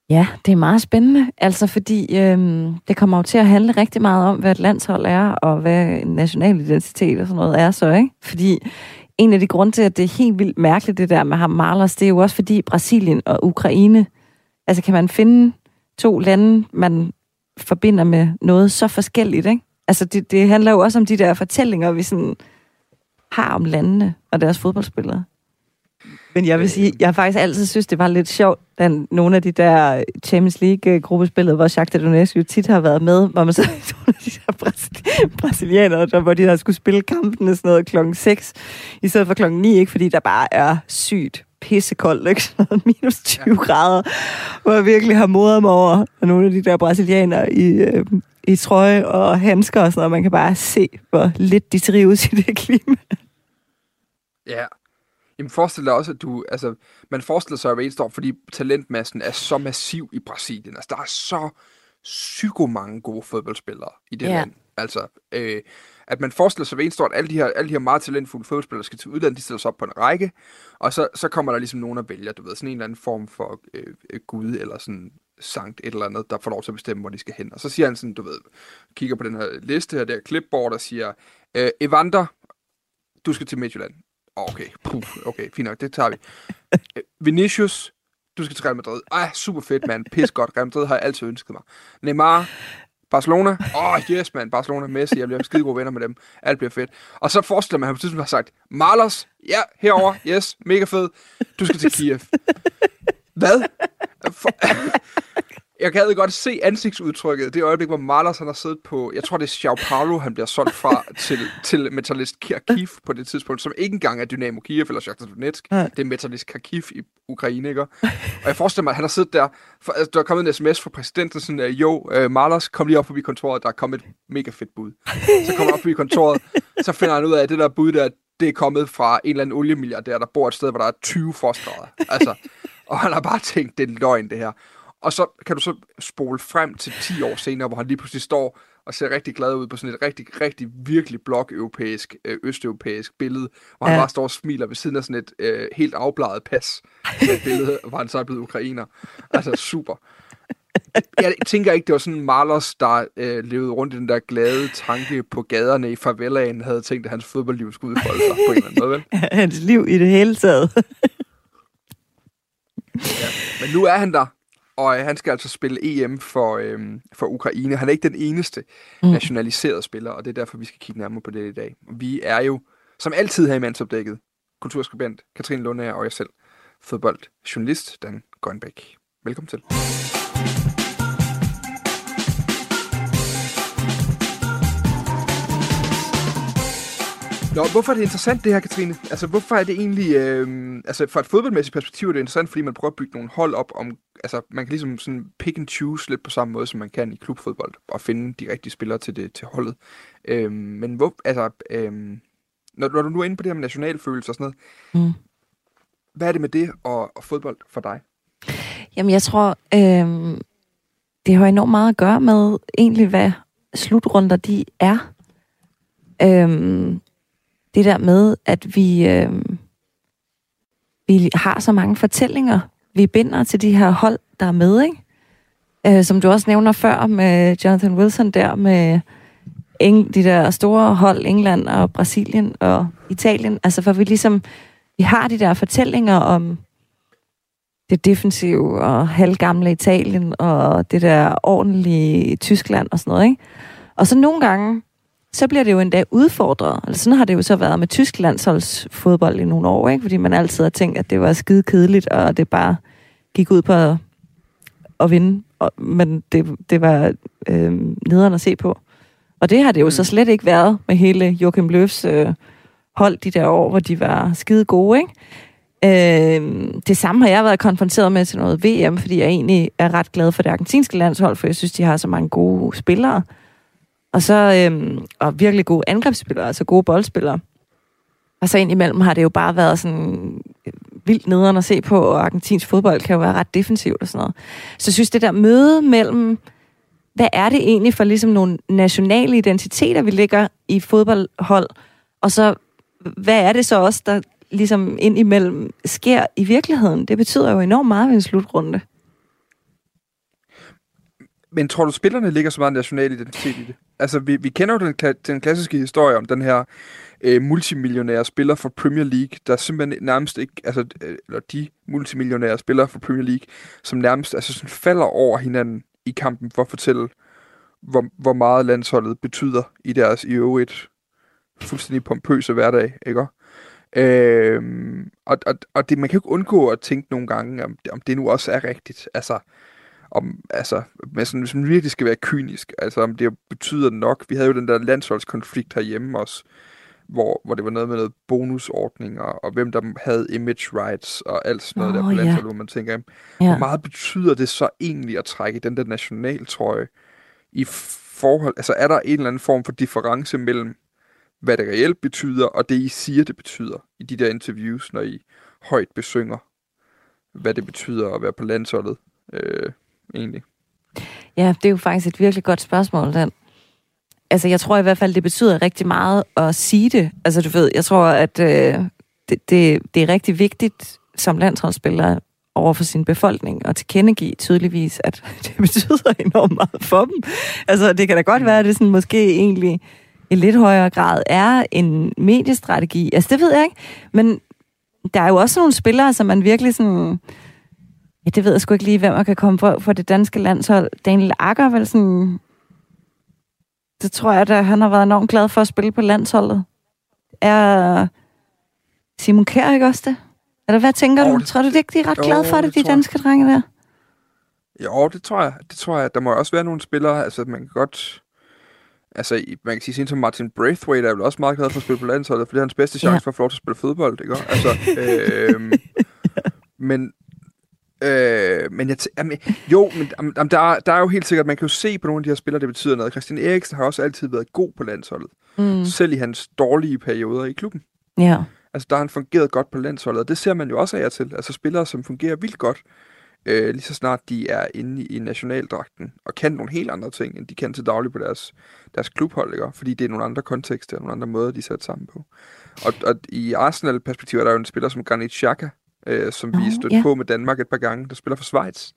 Ja, det er meget spændende, altså fordi øhm, det kommer jo til at handle rigtig meget om, hvad et landshold er, og hvad en national identitet og sådan noget er så, ikke? Fordi en af de grunde til, at det er helt vildt mærkeligt, det der med ham Marlers, det er jo også fordi Brasilien og Ukraine, altså kan man finde to lande, man forbinder med noget så forskelligt, ikke? Altså det, det handler jo også om de der fortællinger, vi sådan har om landene og deres fodboldspillere. Men jeg vil sige, jeg har faktisk altid synes, det var lidt sjovt, da nogle af de der Champions League-gruppespillede, hvor Shakhtar Donetsk jo tit har været med, hvor man så nogle af de der brasil- brasilianere, der, hvor de der skulle spille kampene sådan noget klokken 6, i stedet for klokken 9, ikke? fordi der bare er sygt pissekoldt, ikke? Sådan minus 20 ja. grader, hvor jeg virkelig har modret mig over og nogle af de der brasilianere i, øh, i trøje og handsker og sådan noget. Man kan bare se, hvor lidt de trives i det klima. Ja. Jamen forestil dig også, at du, altså, man forestiller sig at står, fordi talentmassen er så massiv i Brasilien. Altså, der er så psyko mange gode fodboldspillere i det Ja. land. Altså, øh, at man forestiller sig ved at alle de her, alle de her meget talentfulde fodboldspillere skal til udlandet, de stiller sig op på en række, og så, så kommer der ligesom nogen og vælger, du ved, sådan en eller anden form for øh, øh, gud, eller sådan sankt et eller andet, der får lov til at bestemme, hvor de skal hen. Og så siger han sådan, du ved, kigger på den her liste her, der clipboard, og siger, øh, Evander, du skal til Midtjylland. Okay, Puh, okay, fint nok, det tager vi. Øh, Vinicius, du skal til Real Madrid. Ej, super fedt, mand. Pis godt. Real Madrid har jeg altid ønsket mig. Neymar, Barcelona. Åh, oh, yes, mand. Barcelona, Messi. Jeg bliver skide gode venner med dem. Alt bliver fedt. Og så forestiller man, at han på tidspunkt har sagt, Marlos, ja, herover, yes, mega fed. Du skal til Kiev. Hvad? For... Jeg kan godt se ansigtsudtrykket. Det øjeblik, hvor Marlos han har siddet på, jeg tror det er Sao Paulo, han bliver solgt fra til, til Metalist Kharkiv på det tidspunkt, som ikke engang er Dynamo Kiev eller Shakhtar Donetsk. Det er Metalist Kharkiv i Ukraine, ikke? Og jeg forestiller mig, at han har siddet der, for, altså, der er kommet en sms fra præsidenten, sådan, jo, uh, Marlos, kom lige op forbi kontoret, der er kommet et mega fedt bud. Så kommer han op forbi kontoret, så finder han ud af, at det der bud der, det er kommet fra en eller anden oliemilliardær, der bor et sted, hvor der er 20 frostgrader. Altså, og han har bare tænkt, det er løgn, det her. Og så kan du så spole frem til 10 år senere, hvor han lige pludselig står og ser rigtig glad ud på sådan et rigtig, rigtig virkelig blok-europæisk, øh, østeuropæisk billede, hvor han Ja. bare står og smiler ved siden af sådan et øh, helt afbladet pas. Med et billede, hvor han så er blevet ukrainer. Altså super. Jeg tænker ikke, det var sådan Marlos, der øh, levede rundt i den der glade tanke på gaderne i favelaen, havde tænkt, at hans fodboldliv skulle udfolde sig på en eller anden måde, vel? Hans liv i det hele taget. Men nu er han der, og øh, han skal altså spille EM for, øh, for Ukraine. Han er ikke den eneste Mm. nationaliserede spiller, og det er derfor, vi skal kigge nærmere på det i dag. Vi er jo, som altid her i mandsopdækket, kulturskribent Katrine Lundager og jeg selv, fodboldjournalist Dan Grønbæk. Velkommen til. Nå, hvorfor er det interessant det her, Katrine? Altså, hvorfor er det egentlig... Øh, altså, fra et fodboldmæssigt perspektiv er det interessant, fordi man prøver at bygge nogle hold op om... Altså, man kan ligesom sådan pick and choose lidt på samme måde, som man kan i klubfodbold, og finde de rigtige spillere til, det, til holdet. Øh, men hvor... Altså, øh, når, når du nu er inde på det her med nationalfølelse og sådan noget, Mm. hvad er det med det og, og fodbold for dig? Jamen, jeg tror, øh, det har enormt meget at gøre med egentlig, hvad slutrunder de er. Øh, det der med, at vi, øh, vi har så mange fortællinger, vi binder til de her hold, der er med, ikke? Øh, som du også nævner før med Jonathan Wilson der, med Eng- de der store hold, England og Brasilien og Italien. Altså, for vi ligesom, vi har de der fortællinger om det defensive og halvgamle Italien og det der ordentlige Tyskland og sådan noget, ikke? Og så nogle gange, så bliver det jo endda udfordret. Altså, sådan har det jo så været med Tysklands fodbold i nogle år, ikke? Fordi man altid har tænkt, at det var skide kedeligt, og det bare gik ud på at, at vinde. Og, men det, det var øh, nederen at se på. Og det har det jo Mm. så slet ikke været med hele Joachim Löws øh, hold de der år, hvor de var skide gode, ikke? Øh, det samme har jeg været konfronteret med til noget VM, fordi jeg egentlig er ret glad for det argentinske landshold, for jeg synes, de har så mange gode spillere. Og så øhm, og virkelig gode angrebsspillere, altså gode boldspillere. Og så indimellem har det jo bare været sådan øh, vildt nederen at se på, og argentinsk fodbold kan jo være ret defensivt og sådan noget. Så jeg synes, det der møde mellem, hvad er det egentlig for ligesom nogle nationale identiteter, vi ligger i fodboldhold, og så hvad er det så også, der ligesom indimellem sker i virkeligheden? Det betyder jo enormt meget ved en slutrunde. Men tror du, spillerne ligger så meget national identitet i det? Altså, vi, vi kender jo den, den klassiske historie om den her øh, multimillionære spiller for Premier League, der simpelthen nærmest ikke, altså, øh, eller de multimillionære spillere for Premier League, som nærmest altså, sådan falder over hinanden i kampen for at fortælle, hvor, hvor meget landsholdet betyder i deres i øvrigt fuldstændig pompøse hverdag, ikke? Øhm, og og, og det, man kan jo ikke undgå at tænke nogle gange, om, om det nu også er rigtigt. Altså, om, altså, men sådan, hvis man virkelig skal være kynisk, altså om det betyder nok. Vi havde jo den der landsholdskonflikt herhjemme også, hvor, hvor det var noget med noget bonusordninger, og hvem der havde image rights, og alt sådan noget Nå, der på ja. landsholdet, hvor man tænker, Ja. hvor meget betyder det så egentlig at trække den der nationaltrøje i forhold, altså er der en eller anden form for difference mellem, hvad det reelt betyder, og det I siger, det betyder i de der interviews, når I højt besynger, hvad det betyder at være på landsholdet, øh, egentlig. Ja, det er jo faktisk et virkelig godt spørgsmål, den. Altså, jeg tror i hvert fald, det betyder rigtig meget at sige det. Altså, du ved, jeg tror, at øh, det, det, det er rigtig vigtigt som landsholdsspiller over for sin befolkning og tilkendegive tydeligvis, at det betyder enormt meget for dem. Altså, det kan da godt være, at det sådan måske egentlig i lidt højere grad er en mediestrategi. Altså, det ved jeg ikke. Men der er jo også nogle spillere, som man virkelig sådan... Ja, det ved jeg sgu ikke lige, hvem man kan komme på for det danske landshold. Daniel Akker, vel sådan... Det tror jeg, at han har været enormt glad for at spille på landsholdet. Er Simon Kjær ikke også det? Eller hvad tænker Jo, du? det- Tror du det ikke, de er ret jo, glade for det, det de jeg. danske drenge der? Jo, det tror jeg. Det tror jeg. Der må også være nogle spillere, altså man kan godt... Altså, man kan sige sådan som Martin Braithwaite er vel også meget glad for at spille på landsholdet, for det er hans bedste chance Ja. for at få lov til at spille fodbold, ikke? Altså, øhm, men, øh, men jeg t- jamen, jo, men jamen, der, er, der er jo helt sikkert, man kan jo se på nogle af de her spillere, det betyder noget. Christian Eriksen har også altid været god på landsholdet, Mm. selv i hans dårlige perioder i klubben. Ja. Altså, der har han fungeret godt på landsholdet, og det ser man jo også af og til. Altså, spillere, som fungerer vildt godt, øh, lige så snart de er inde i, nationaldragten, og kan nogle helt andre ting, end de kan til daglig på deres, deres klubhold, ikke? fordi det er nogle andre kontekster, og nogle andre måder, de er sat sammen på. Og, og i Arsenal-perspektiv er der jo en spiller som Granit Xhaka, øh, som vi Nå, stødte ja. på med Danmark et par gange, der spiller for Schweiz.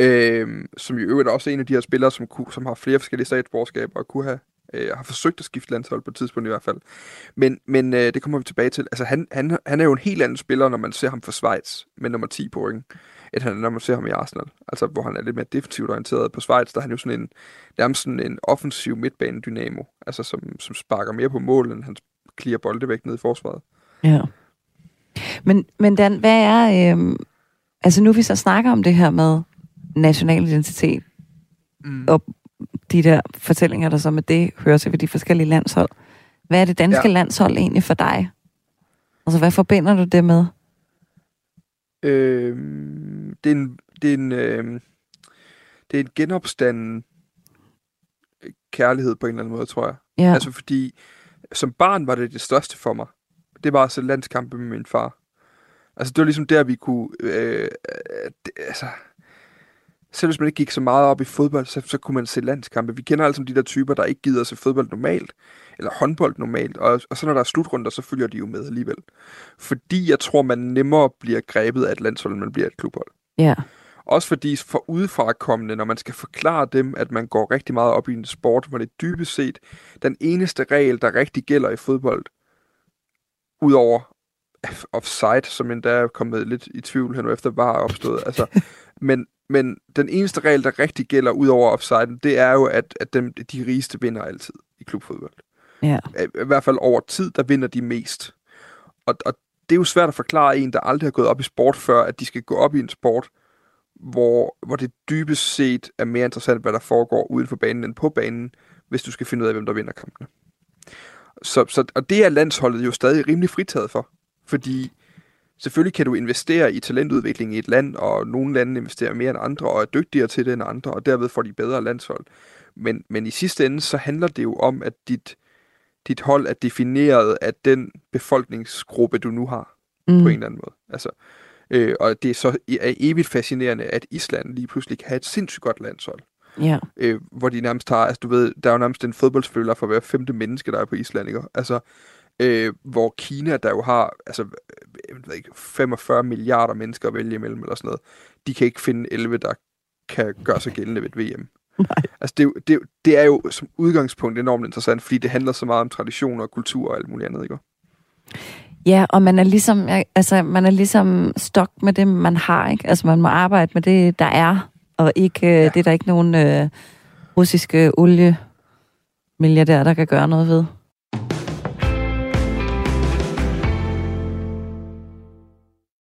Øh, som i øvrigt også er en af de her spillere, som, kunne, som har flere forskellige statsborgerskaber og kunne have øh, har forsøgt at skifte landshold på et tidspunkt i hvert fald. Men, men øh, det kommer vi tilbage til. Altså, han, han, han er jo en helt anden spiller, når man ser ham for Schweiz med nummer 10 på ryggen, end han når man ser ham i Arsenal. Altså, hvor han er lidt mere defensivt orienteret. På Schweiz, der er han jo sådan en, nærmest sådan en offensiv midtbane-dynamo, altså som, som sparker mere på mål, end han klirer bolde væk ned i forsvaret. Ja. Men, men Dan, hvad er... Øhm, altså nu vi så snakker om det her med national identitet, Mm. Og- de der fortællinger, der så med det hører sig ved de forskellige landshold. Hvad er det danske ja. Landshold egentlig for dig? Altså, hvad forbinder du det med? Øh, det er en, det er en, øh, det er en genopstanden øh, kærlighed på en eller anden måde, tror jeg. Ja. Altså fordi, som barn var det det største for mig. Det var at se landskampe med min far. Altså det var ligesom der, vi kunne... Øh, øh, det, altså, selv hvis man ikke gik så meget op i fodbold, så, så kunne man se landskampe. Vi kender altså de der typer, der ikke gider at se fodbold normalt, eller håndbold normalt, og, og så når der er slutrunder, så følger de jo med alligevel. Fordi jeg tror, man nemmere bliver grebet af et landshold, end man bliver et klubhold. ja, Også fordi for udefrakommende, når man skal forklare dem, at man går rigtig meget op i en sport, hvor det dybest set den eneste regel, der rigtig gælder i fodbold, udover offside, som endda er kommet lidt i tvivl hen efter var opstået. Altså, men, men den eneste regel, der rigtig gælder ud over offside, det er jo, at, at dem, de rigeste vinder altid i klubfodbold. ja. I hvert fald over tid, der vinder de mest. Og, og det er jo svært at forklare en, der aldrig har gået op i sport før, at de skal gå op i en sport, hvor, hvor det dybest set er mere interessant, hvad der foregår uden for banen end på banen, hvis du skal finde ud af, hvem der vinder kampene. Så, så, og det er landsholdet jo stadig rimelig fritaget for, fordi selvfølgelig kan du investere i talentudvikling i et land, og nogle lande investerer mere end andre, og er dygtigere til det end andre, og derved får de bedre landshold. Men, men i sidste ende, så handler det jo om, at dit, dit hold er defineret af den befolkningsgruppe, du nu har Mm. på en eller anden måde. Altså, øh, og det er så er evigt fascinerende, at Island lige pludselig kan have et sindssygt godt landshold. Ja, Øh, hvor de nærmest har, altså du ved, der er jo nærmest en fodboldspiller for hver femte menneske, der er på Island, ikke? Altså, øh, hvor Kina, der jo har, altså, jeg ved ikke, 45 milliarder mennesker at vælge imellem, eller sådan noget, de kan ikke finde 11, der kan gøre sig gældende ved et VM. Nej. Altså, det, det, det er jo som udgangspunkt enormt interessant, fordi det handler så meget om traditioner og kultur og alt muligt andet, ikke? Ja, og man er ligesom, altså, man er ligesom stok med det, man har, ikke? Altså, man må arbejde med det, der er, og ikke, ja. det er der ikke nogen øh, russiske oliemilliardær, der kan gøre noget ved.